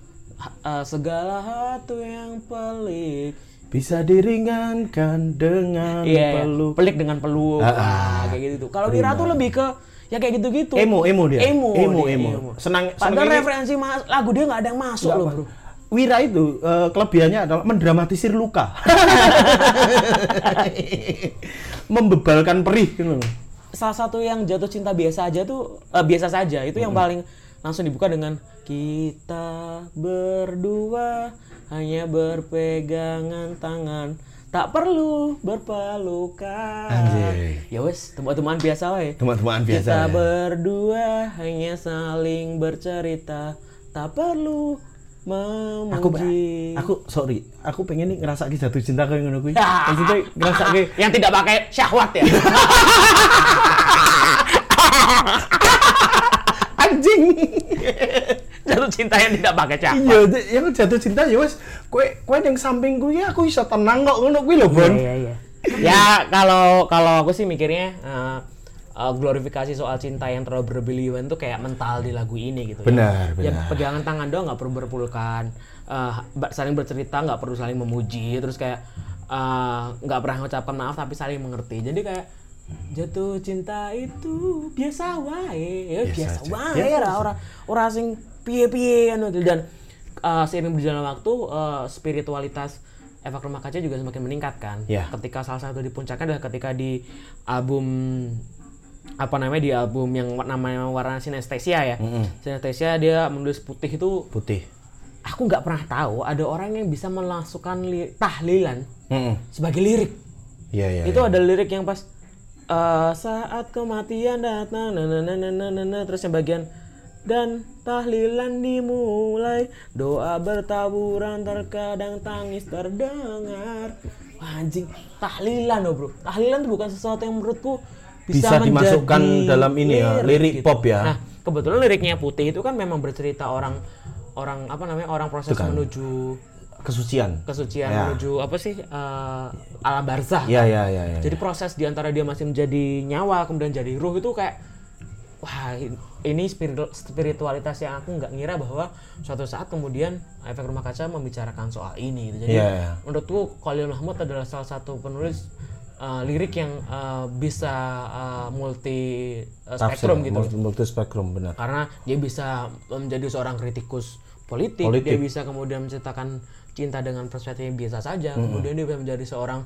eh, segala hatu yang pelik. Bisa diringankan dengan Iya, peluk. pelik dengan peluk. Ah, Wah, kayak gitu. Kalau Wira tuh lebih ke ya kayak gitu-gitu. Emo, emo dia. Emo, Emo, dia, emo. Senang- Padahal senang ini- referensi mas, lagu dia nggak ada yang masuk loh, bro. Wira itu eh, kelebihannya adalah mendramatisir luka. [laughs] Membebalkan perih gitu loh. salah satu yang jatuh cinta biasa aja tuh eh, biasa saja itu yang paling langsung dibuka dengan kita berdua hanya berpegangan tangan. Tak perlu berpelukan. Ya wes teman-teman biasa wae Teman-teman biasa. kita ya. berdua hanya saling bercerita. Tak perlu aku memuji aku sorry. Aku pengen nih ngerasa jatuh cinta kayak ngono kuwi. Ya. maksudnya ngerasa kayak [laughs] yang tidak pakai syahwat ya. [laughs] Anjing [laughs] jatuh cinta yang tidak pakai syahwat iya yang jatuh cinta ya wes kue kue yang samping gue aku bisa tenang kok ngono kuwi lho Bon Iya, iya. ya kalau kalau aku sih mikirnya eh, eh, glorifikasi soal cinta yang terlalu berlebihan tuh kayak mental di lagu ini gitu. Benar, ya. Ya benar. pegangan tangan doang nggak perlu berpelukan, ba- saling bercerita nggak perlu saling memuji, terus kayak eh, nggak pernah mengucapkan maaf tapi saling mengerti. Jadi kayak jatuh cinta itu biasa wae, ya Biasa biasa, wae Biasa lah orang orang sing piye-piye anu dan eh, seiring berjalan waktu eh, spiritualitas Efek Rumah Kaca juga semakin meningkat kan. Ya. Ketika salah satu di puncaknya adalah ketika di album apa namanya di album yang namanya warna sinestesia ya. Sinestesia dia menulis putih itu putih aku nggak pernah tahu ada orang yang bisa li- tahlilan Heeh. sebagai lirik. iya iya itu iya. ada lirik yang pas eh, saat kematian datang na, na, na, na, na, na, na, terus yang bagian dan tahlilan dimulai doa bertaburan terkadang tangis terdengar Wah, anjing tahlilan loh bro tahlilan tuh bukan sesuatu yang menurutku bisa, Bisa dimasukkan dalam ini ya, lirik pop ya. nah kebetulan liriknya putih itu kan memang bercerita orang orang apa namanya orang proses kan. menuju kesucian kesucian Ya. menuju apa sih eh, alam barzah iya iya iya iya. jadi proses di antara dia masih menjadi nyawa kemudian jadi ruh itu kayak wah ini spiritu- spiritualitas yang aku nggak ngira bahwa suatu saat kemudian efek rumah kaca membicarakan soal ini gitu. Jadi Iya, iya. menurutku Khalil Mahmud adalah salah satu penulis uh, lirik yang uh, bisa uh, multi uh, Tafsir, spektrum gitu. multi, multi spektrum benar Karena dia bisa menjadi seorang kritikus politik, Politik. dia bisa kemudian menceritakan cinta dengan perspektif yang biasa saja, kemudian dia bisa menjadi seorang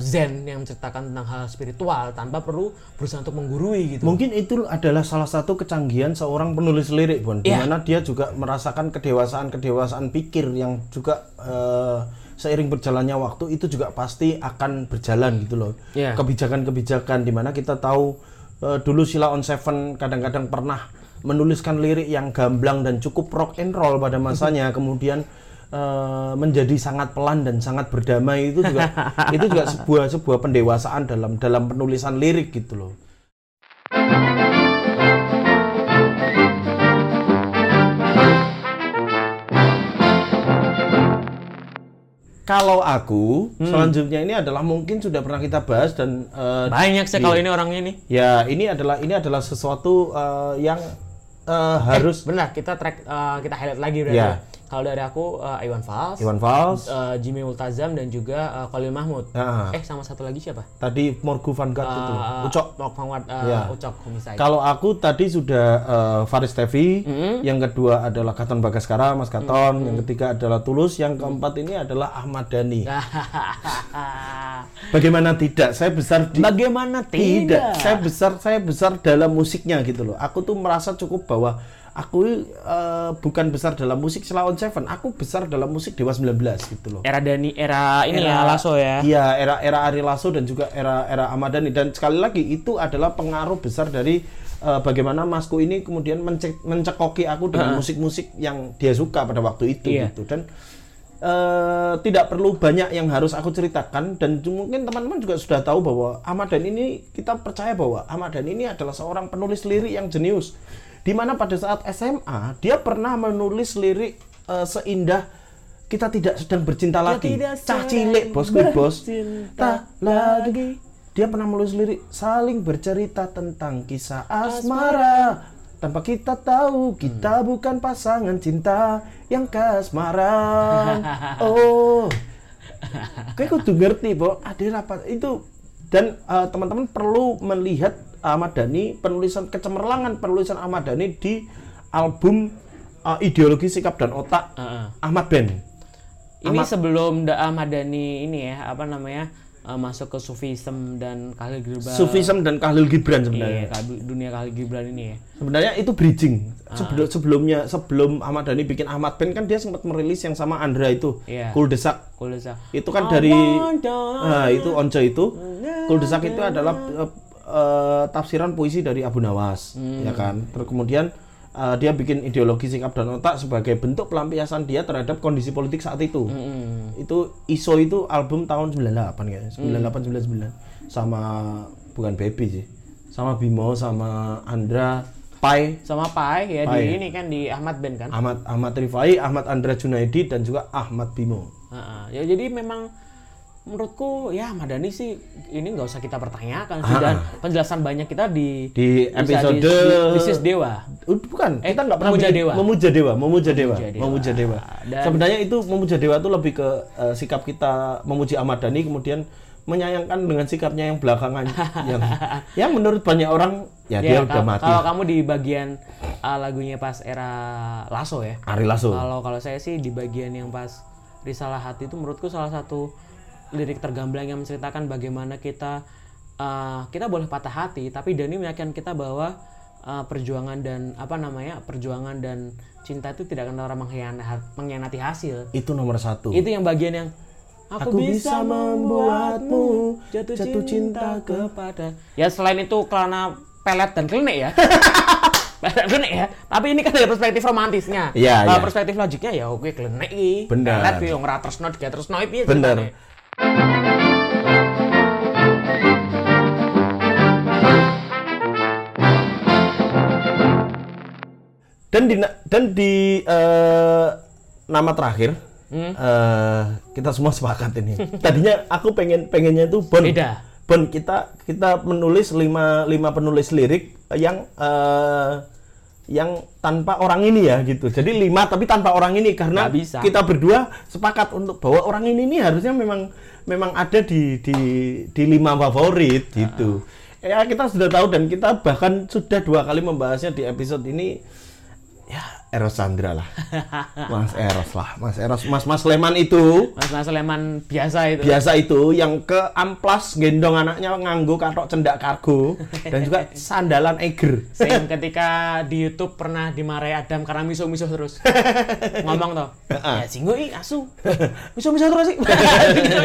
zen yang menceritakan tentang hal spiritual tanpa perlu berusaha untuk menggurui gitu. Mungkin itu adalah salah satu kecanggihan seorang penulis lirik, Bon. Di Iya. mana dia juga merasakan kedewasaan-kedewasaan pikir yang juga eh, seiring berjalannya waktu itu juga pasti akan berjalan gitu loh. Iya. Kebijakan-kebijakan di mana kita tahu eh, dulu Sila on Seven kadang-kadang pernah menuliskan lirik yang gamblang dan cukup rock and roll pada masanya, kemudian eh, menjadi sangat pelan dan sangat berdamai itu juga [laughs] itu juga sebuah sebuah pendewasaan dalam dalam penulisan lirik gitu loh. Kalau aku selanjutnya ini adalah mungkin sudah pernah kita bahas dan eh, Banyak sih kalau ini orangnya nih. ya ini adalah ini adalah sesuatu eh, yang eh, harus Benar, kita track uh, kita highlight lagi berarti. Ya. Kalau dari aku uh, Iwan Fals, Iwan Fals uh, Jimmy Multazam dan juga uh, Khalil Mahmud. Ah. Eh sama satu lagi siapa? tadi Morgu Vanguard itu Uh, Ucok Mok Vanguard, uh, Ya. Ucok. Kalau aku tadi sudah eh, Faris Tevi, yang kedua adalah Katon Bagaskara, Mas Katon, yang ketiga adalah Tulus, yang keempat ini adalah Ahmad Dhani. [laughs] Bagaimana tidak? Saya besar di Bagaimana tidak. tidak? Saya besar saya besar dalam musiknya gitu loh. Aku tuh merasa cukup bahwa aku eh, bukan besar dalam musik Selawan Seven, aku besar dalam musik Dewa 19 gitu loh. Era Dani, era ini ya Lasso ya. Iya, era era Ari Lasso dan juga era era Ahmad dan sekali lagi itu adalah pengaruh besar dari eh, bagaimana Masku ini kemudian mencek- mencekoki aku dengan musik-musik yang dia suka pada waktu itu Iya. gitu dan eh, tidak perlu banyak yang harus aku ceritakan dan mungkin teman-teman juga sudah tahu bahwa Ahmad Dhani ini kita percaya bahwa Ahmad Dhani ini adalah seorang penulis lirik yang jenius di mana pada saat SMA dia pernah menulis lirik eh, seindah kita tidak sedang bercinta lagi. Tidak cah cilik bos gue bos. Tak lagi. dia pernah menulis lirik saling bercerita tentang kisah asmara. Tanpa kita tahu kita bukan pasangan cinta yang kasmaran [laughs] oh. Kayak kudu ngerti bahwa ada rapat itu. Dan eh, teman-teman perlu melihat Ahmad Dhani penulisan kecemerlangan penulisan Ahmad Dhani di album eh, ideologi sikap dan otak Heeh. Ahmad Ben Ini sebelum Da Ahmad Dhani ini ya, apa namanya? eh, masuk ke Sufism dan Khalil Gibran. Sufism dan Khalil Gibran sebenarnya Iya, dunia Khalil Gibran ini ya. Sebenarnya itu bridging. Ah. Sebelum sebelumnya sebelum Ahmad Dhani bikin Ahmad Band kan dia sempat merilis yang sama Andra itu. Iya. Kuldesak. Kuldesak. Itu kan dari Nah, itu Once itu. Kuldesak itu adalah eh, eh, tafsiran puisi dari Abu Nawas, Hmm. ya kan. Terus kemudian eh, dia bikin ideologi sikap dan otak sebagai bentuk pelampiasan dia terhadap kondisi politik saat itu. Hmm. Itu ISO itu album tahun 98 kayaknya. 98 99 sama bukan Baby sih. Sama Bimo sama Andra Pai Sama Pai ya Pai. di ini kan di Ahmad Ben kan. Ahmad Ahmad Rifai, Ahmad Andra Junaidi dan juga Ahmad Bimo. Heeh. Ya jadi memang menurutku ya Ahmad Dhani sih ini nggak usah kita pertanyakan sih dan penjelasan banyak kita di Di episode di, di Bisnis Dewa. Uh, bukan, Eh, kita nggak pernah Memuja Dewa. Memuja Dewa, memuja Dewa, Memuja Dewa. memuja Dewa. Dan- Sebenarnya itu memuja Dewa itu lebih ke eh, sikap kita memuji Ahmad Dhani kemudian menyayangkan dengan sikapnya yang belakangan [laughs] yang yang menurut banyak orang ya, dia Ya, udah mati. Kalau kamu di bagian uh, lagunya pas era Lasso ya. Ari Lasso. Kalau kalau saya sih di bagian yang pas Risalah Hati itu menurutku salah satu lirik tergamblang yang menceritakan bagaimana kita uh, kita boleh patah hati tapi Dani meyakinkan kita bahwa uh, perjuangan dan apa namanya perjuangan dan cinta itu tidak akan pernah mengkhianati, hasil. Itu nomor satu. Itu yang bagian yang aku, Aku bisa bisa membuatmu jatuh, jatuh cinta, cinta kepada. Ya selain itu karena pelet dan klenik ya. [laughs] klenik ya. Tapi ini kan dari perspektif romantisnya. Iya, Kalau iya. perspektif logiknya ya oke klenik iki. Bener. Pelet ora tresno diga tresno piye Bener. Dan di dan di eh, nama terakhir Hmm. eh, kita semua sepakat ini. [laughs] Tadinya aku pengen pengennya itu Bon. Beda. Bon kita kita menulis lima lima penulis lirik yang eh, yang tanpa orang ini ya gitu. Jadi lima tapi tanpa orang ini karena Nggak bisa. kita berdua sepakat untuk bahwa orang ini nih harusnya memang memang ada di di di lima favorit gitu. Ya kita sudah tahu dan kita bahkan sudah dua kali membahasnya di episode ini ya Eros Chandra lah. [laughs] Mas Eros lah, Mas Eros, Mas Mas Leman itu Mas Mas Leman biasa itu. biasa itu yang ke amplas gendong anaknya nganggo katok cendak kargo dan juga [laughs] sandalan eger. Sing ketika di YouTube pernah dimarahi Adam karena miso-miso terus. [laughs] Ngomong toh. Ya singgo i asu. Miso-miso terus sih.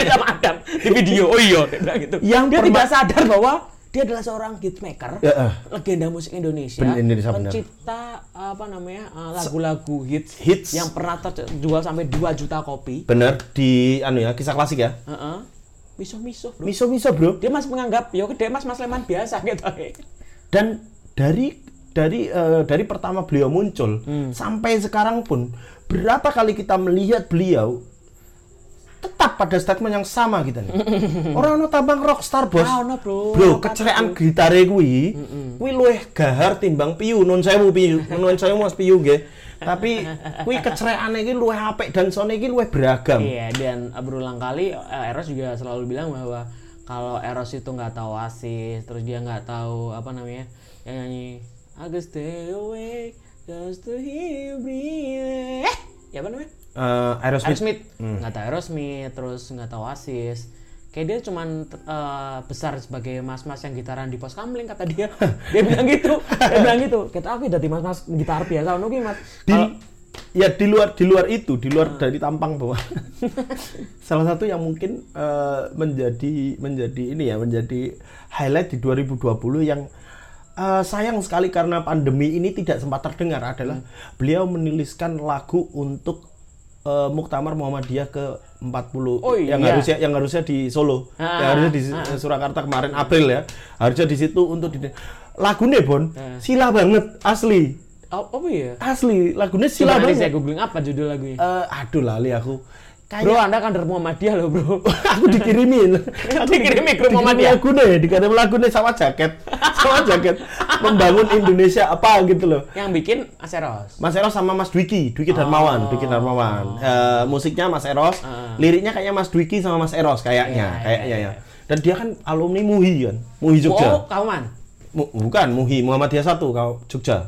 Sama Adam di video. Oh iya, gitu. Yang dia tidak sadar bahwa dia adalah seorang hitmaker, Ya, eh. legenda musik Indonesia, Ben- Indonesia, pencipta apa namanya uh, lagu-lagu hits, Hits. yang pernah terjual sampai 2 juta kopi. Bener di anu ya kisah klasik ya. Heeh. Miso-miso, bro. Miso miso bro. Dia masih menganggap, yo gede mas Mas Leman biasa [laughs] gitu. Dan dari dari eh, dari pertama beliau muncul Hmm. sampai sekarang pun berapa kali kita melihat beliau tetap pada statement yang sama kita nih. [laughs] Orang ono tambang rockstar bos. Ah, ono, bro. Bro, kecerekan gitare kuwi, kuwi luwih gahar timbang piyu nun sewu piyu, nun sewu mas piyu nggih. Tapi kuwi kecerekane iki luwih apik dan sone iki luwih beragam. Iya dan berulang kali eh, Eros juga selalu bilang bahwa kalau Eros itu nggak tahu asis, terus dia nggak tahu apa namanya yang nyanyi I stay awake just to hear you breathe. Eh, ya apa namanya? Eh, Aerosmith. Aerosmith. Nggak tahu Aerosmith, terus nggak tahu asis. kayak dia cuman eh, besar sebagai mas-mas yang gitaran di pos kamling kata dia. [laughs] Dia bilang gitu. Dia bilang gitu. Kita aku jadi mas-mas gitar biasa ono mas? Di Kalau- ya di luar di luar itu di luar dari tampang bahwa [laughs] salah satu yang mungkin eh, menjadi menjadi ini ya menjadi highlight di 2020 yang eh, sayang sekali karena pandemi ini tidak sempat terdengar adalah beliau menuliskan lagu untuk eh, Muktamar Muhammadiyah ke 40 Oh yang iya. harusnya yang harusnya di Solo. Ah, yang harusnya di Surakarta kemarin April ya. Harusnya di situ untuk di lagunya Bon sila banget asli. Oh, apa ya? Asli lagunya sila nanti banget. saya googling apa judul lagunya? Eh, aduh lali aku kayak bro anda kan dari Muhammadiyah loh bro [laughs] aku dikirimin [laughs] aku Dikirimin dikirimin dia. lagu deh dikirim lagu deh sama jaket [laughs] sama jaket membangun Indonesia apa gitu loh yang bikin Aseros Mas Eros sama Mas Dwiki, Dwiki Darmawan, Dwiki Darmawan. Eh, musiknya Mas Eros, liriknya kayaknya Mas Dwiki sama Mas Eros kayaknya, Iya, kayaknya iya, ya. Dan dia kan alumni MUHI kan, MUHI Jogja. oh Kauman Mu- bukan MUHI Muhammadiyah satu kau Jogja.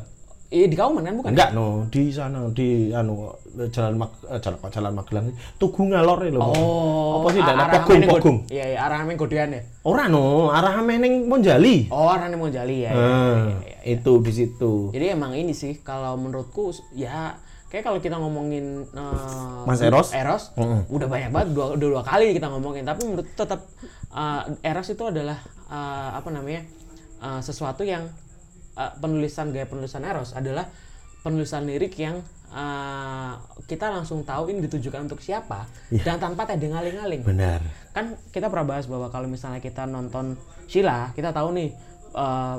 Iya di Kauman kan bukan Enggak no, di sana di anu jalan Mag, eh, jalan jalan Magelang Tugu Ngalor lho. oh Apa sih daerah Pogung Pogung. iya iya arah Meneng Godean ya Ora no, arah meneng Monjali. oh arah mau jali ya, ya, Ah, ya, ya. itu di situ. Jadi emang ini sih kalau menurutku ya kayak kalau kita ngomongin eh, Mas Eros? Eros udah banyak banget dua, udah dua kali kita ngomongin tapi menurut tetap eh, Eros itu adalah eh, apa namanya eh, sesuatu yang eh, penulisan gaya penulisan Eros adalah penulisan lirik yang eh, kita langsung tahu ini ditujukan untuk siapa dan tanpa tedeng aling-aling Benar. kan kita pernah bahas bahwa kalau misalnya kita nonton Sheila kita tahu nih eh,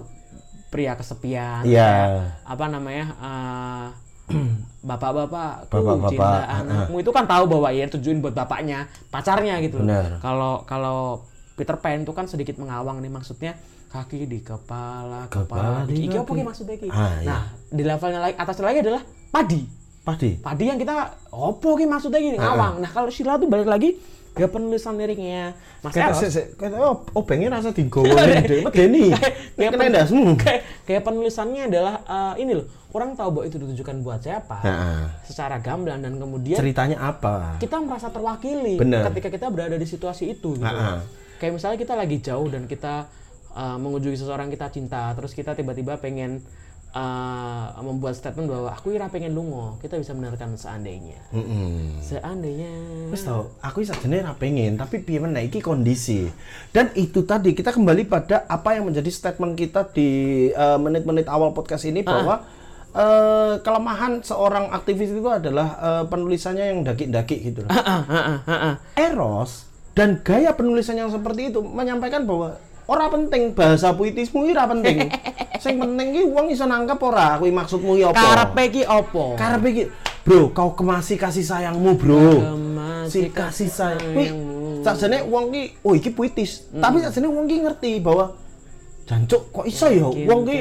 pria kesepian kayak apa namanya eh, [clears throat] bapak-bapak tuh Bapak-bapak, cinta ah, anakmu itu kan tahu bahwa ya tujuin buat bapaknya pacarnya gitu. Benar. kalau kalau Peter Pan itu kan sedikit mengawang nih maksudnya kaki di kepala kepala, Kepala di iki apa ki maksudnya ki Ah, iya. nah di levelnya lagi atas lagi adalah padi Padi. padi yang kita opo ki maksudnya gini ngawang nah kalau Sheila tuh balik lagi ke penulisan liriknya Mas Eros kata oh, oh pengen rasa digowo deh. Medeni. kayak Kena ndasmu. kayak, penulisannya adalah eh, ini loh orang tahu bahwa itu ditujukan buat siapa Heeh. secara gamblang dan kemudian Ceritanya apa? kita merasa terwakili Bener. ketika kita berada di situasi itu gitu. Kayak misalnya kita lagi jauh dan kita uh, mengunjungi seseorang kita cinta, terus kita tiba-tiba pengen uh, membuat statement bahwa aku ira pengen lungo, kita bisa benarkan seandainya. Heeh. Seandainya. Wis tau, aku isa jenenge ra pengen, tapi piye meneh iki kondisi. Dan itu tadi kita kembali pada apa yang menjadi statement kita di eh, menit-menit awal podcast ini bahwa eh, kelemahan seorang aktivis itu adalah eh, penulisannya yang daki-daki gitu loh. Eros dan gaya penulisan yang seperti itu menyampaikan bahwa ora penting bahasa puitismu iki ora penting. [laughs] Sing penting ki wong iso nangkep ora kuwi maksudmu ki apa. Karepe ki opo? Karepe iki, Bro, kau kemasi kasih sayangmu, Bro. Kemasi Si kasih sayang. sayangmu. Wih, sakjane wong ki, oh iki puitis. Tapi sakjane wong ki ngerti bahwa jancuk kok iso ya wong ki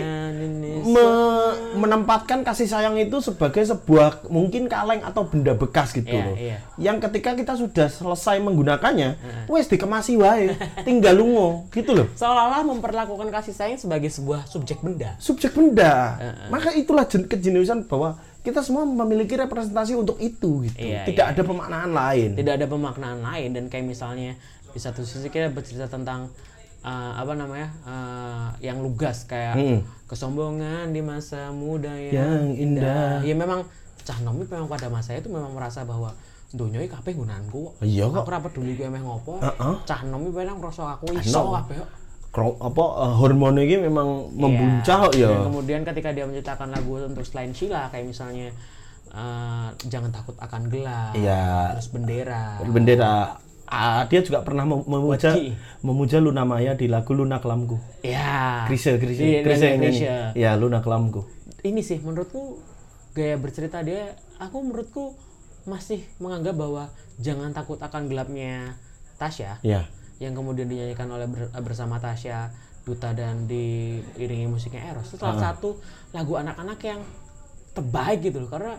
me- menempatkan kasih sayang itu sebagai sebuah mungkin kaleng atau benda bekas gitu Iya, loh. iya. Yang ketika kita sudah selesai menggunakannya, wes dikemasi wae, [laughs] tinggal lungo gitu loh. Seolah-olah memperlakukan kasih sayang sebagai sebuah subjek benda. subjek benda. Maka itulah jen- kejeniusan bahwa kita semua memiliki representasi untuk itu gitu. Iya, Tidak ada pemaknaan lain. tidak ada pemaknaan lain dan kayak misalnya di satu sisi kita bercerita tentang uh, apa namanya uh, yang lugas kayak Hmm. kesombongan di masa muda yang, Yang indah. ya memang cah nomi memang pada masa itu memang merasa bahwa dunia iki kabeh gunanku. Iya kok. aku ora peduli kowe emeh ngopo Heeh. cah nomi memang ngerasa aku iso kabeh apa eh, hormon ini memang membuncah kok Iya. Dan ya. kemudian ketika dia menciptakan lagu untuk selain Sheila kayak misalnya uh, jangan takut akan gelap Iya. terus bendera Bendera Ah, dia juga pernah mem- memuja Wajib. memuja Luna Maya di lagu Luna Kelamku. ya Krisya, Krisya, Iya, yang nyanyi. Krisya. Ya, Luna Kelamku. ini sih menurutku gaya bercerita dia aku menurutku masih menganggap bahwa jangan takut akan gelapnya Tasya Ya. yang kemudian dinyanyikan oleh ber- bersama Tasya Duta dan diiringi musiknya Eros itu salah satu lagu anak-anak yang terbaik gitu loh karena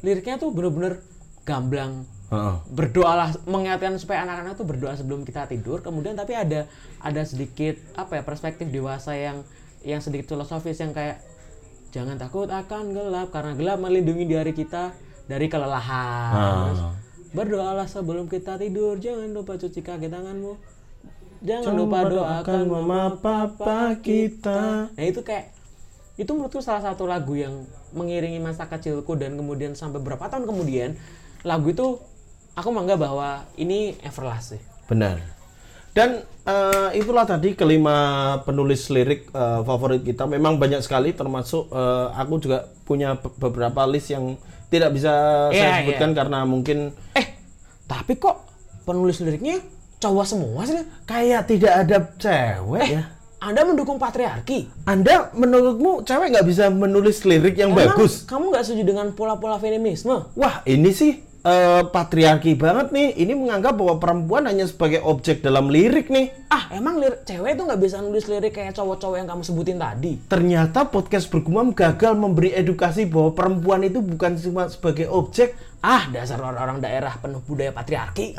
liriknya tuh bener-bener gamblang Berdoalah mengingatkan supaya anak-anak tuh berdoa sebelum kita tidur. Kemudian tapi ada ada sedikit apa ya perspektif dewasa yang yang sedikit filosofis yang kayak jangan takut akan gelap karena gelap melindungi dari kita dari kelelahan. Ah. Terus, berdoalah sebelum kita tidur jangan lupa cuci kaki tanganmu. Jangan lupa doakan mama papa kita. Nah itu kayak itu menurutku salah satu lagu yang mengiringi masa kecilku dan kemudian sampai berapa tahun kemudian lagu itu aku menganggap bahwa ini everlasting. Benar. Dan eh, itulah tadi kelima penulis lirik eh, favorit kita. Memang banyak sekali, termasuk eh, aku juga punya be- beberapa list yang tidak bisa Iya, saya sebutkan karena mungkin Eh tapi kok penulis liriknya cowok semua sih? kayak tidak ada cewek Eh ya. Anda mendukung patriarki? Anda menurutmu cewek nggak bisa menulis lirik yang Emang bagus? Kamu nggak setuju dengan pola-pola feminisme? Wah, ini sih eh, patriarki banget nih. Ini menganggap bahwa perempuan hanya sebagai objek dalam lirik nih. Ah, emang lir- cewek itu nggak bisa nulis lirik kayak cowok-cowok yang kamu sebutin tadi? Ternyata podcast bergumam gagal memberi edukasi bahwa perempuan itu bukan cuma sebagai objek, Ah, dasar orang-orang daerah penuh budaya patriarki. [laughs]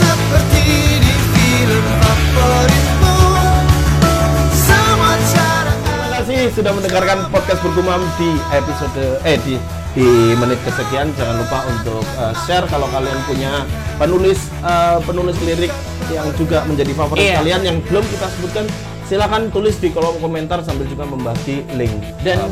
seperti di film favoritmu kasih sudah mendengarkan podcast bergumam di episode eh di di menit kesekian. Jangan lupa untuk uh, share kalau kalian punya penulis uh, penulis lirik yang juga menjadi favorit Iya. kalian yang belum kita sebutkan. Silakan tulis di kolom komentar sambil juga membagi link Dan uh,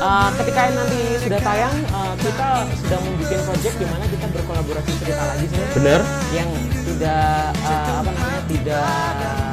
uh, ketika nanti sudah tayang, uh, kita sedang membuat project di mana kita berkolaborasi cerita lagi sih. Bener? Yang tidak uh, apa namanya tidak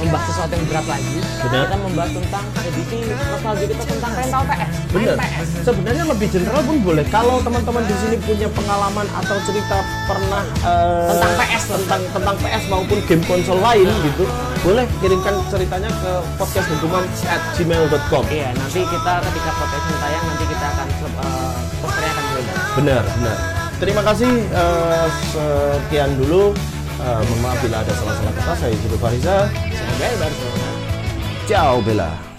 membahas sesuatu yang berat lagi. Benar. Kita membahas tentang edisi nostalgia kita tentang rental PS. Bener. PS. Sebenarnya lebih general pun boleh. Kalau teman-teman di sini punya pengalaman atau cerita pernah eh, Tentang PS. tentang tentang PS maupun game konsol lain gitu, boleh kirimkan ceritanya ke podcastbergumam@gmail.com. Iya, nanti kita ketika podcast tayang nanti kita akan uh, posternya akan berbeda. Benar, benar. Terima kasih eh, sekian dulu. Eh, mohon maaf bila ada salah-salah kata. Saya Juru Fariza. Semoga baru Ciao Bella.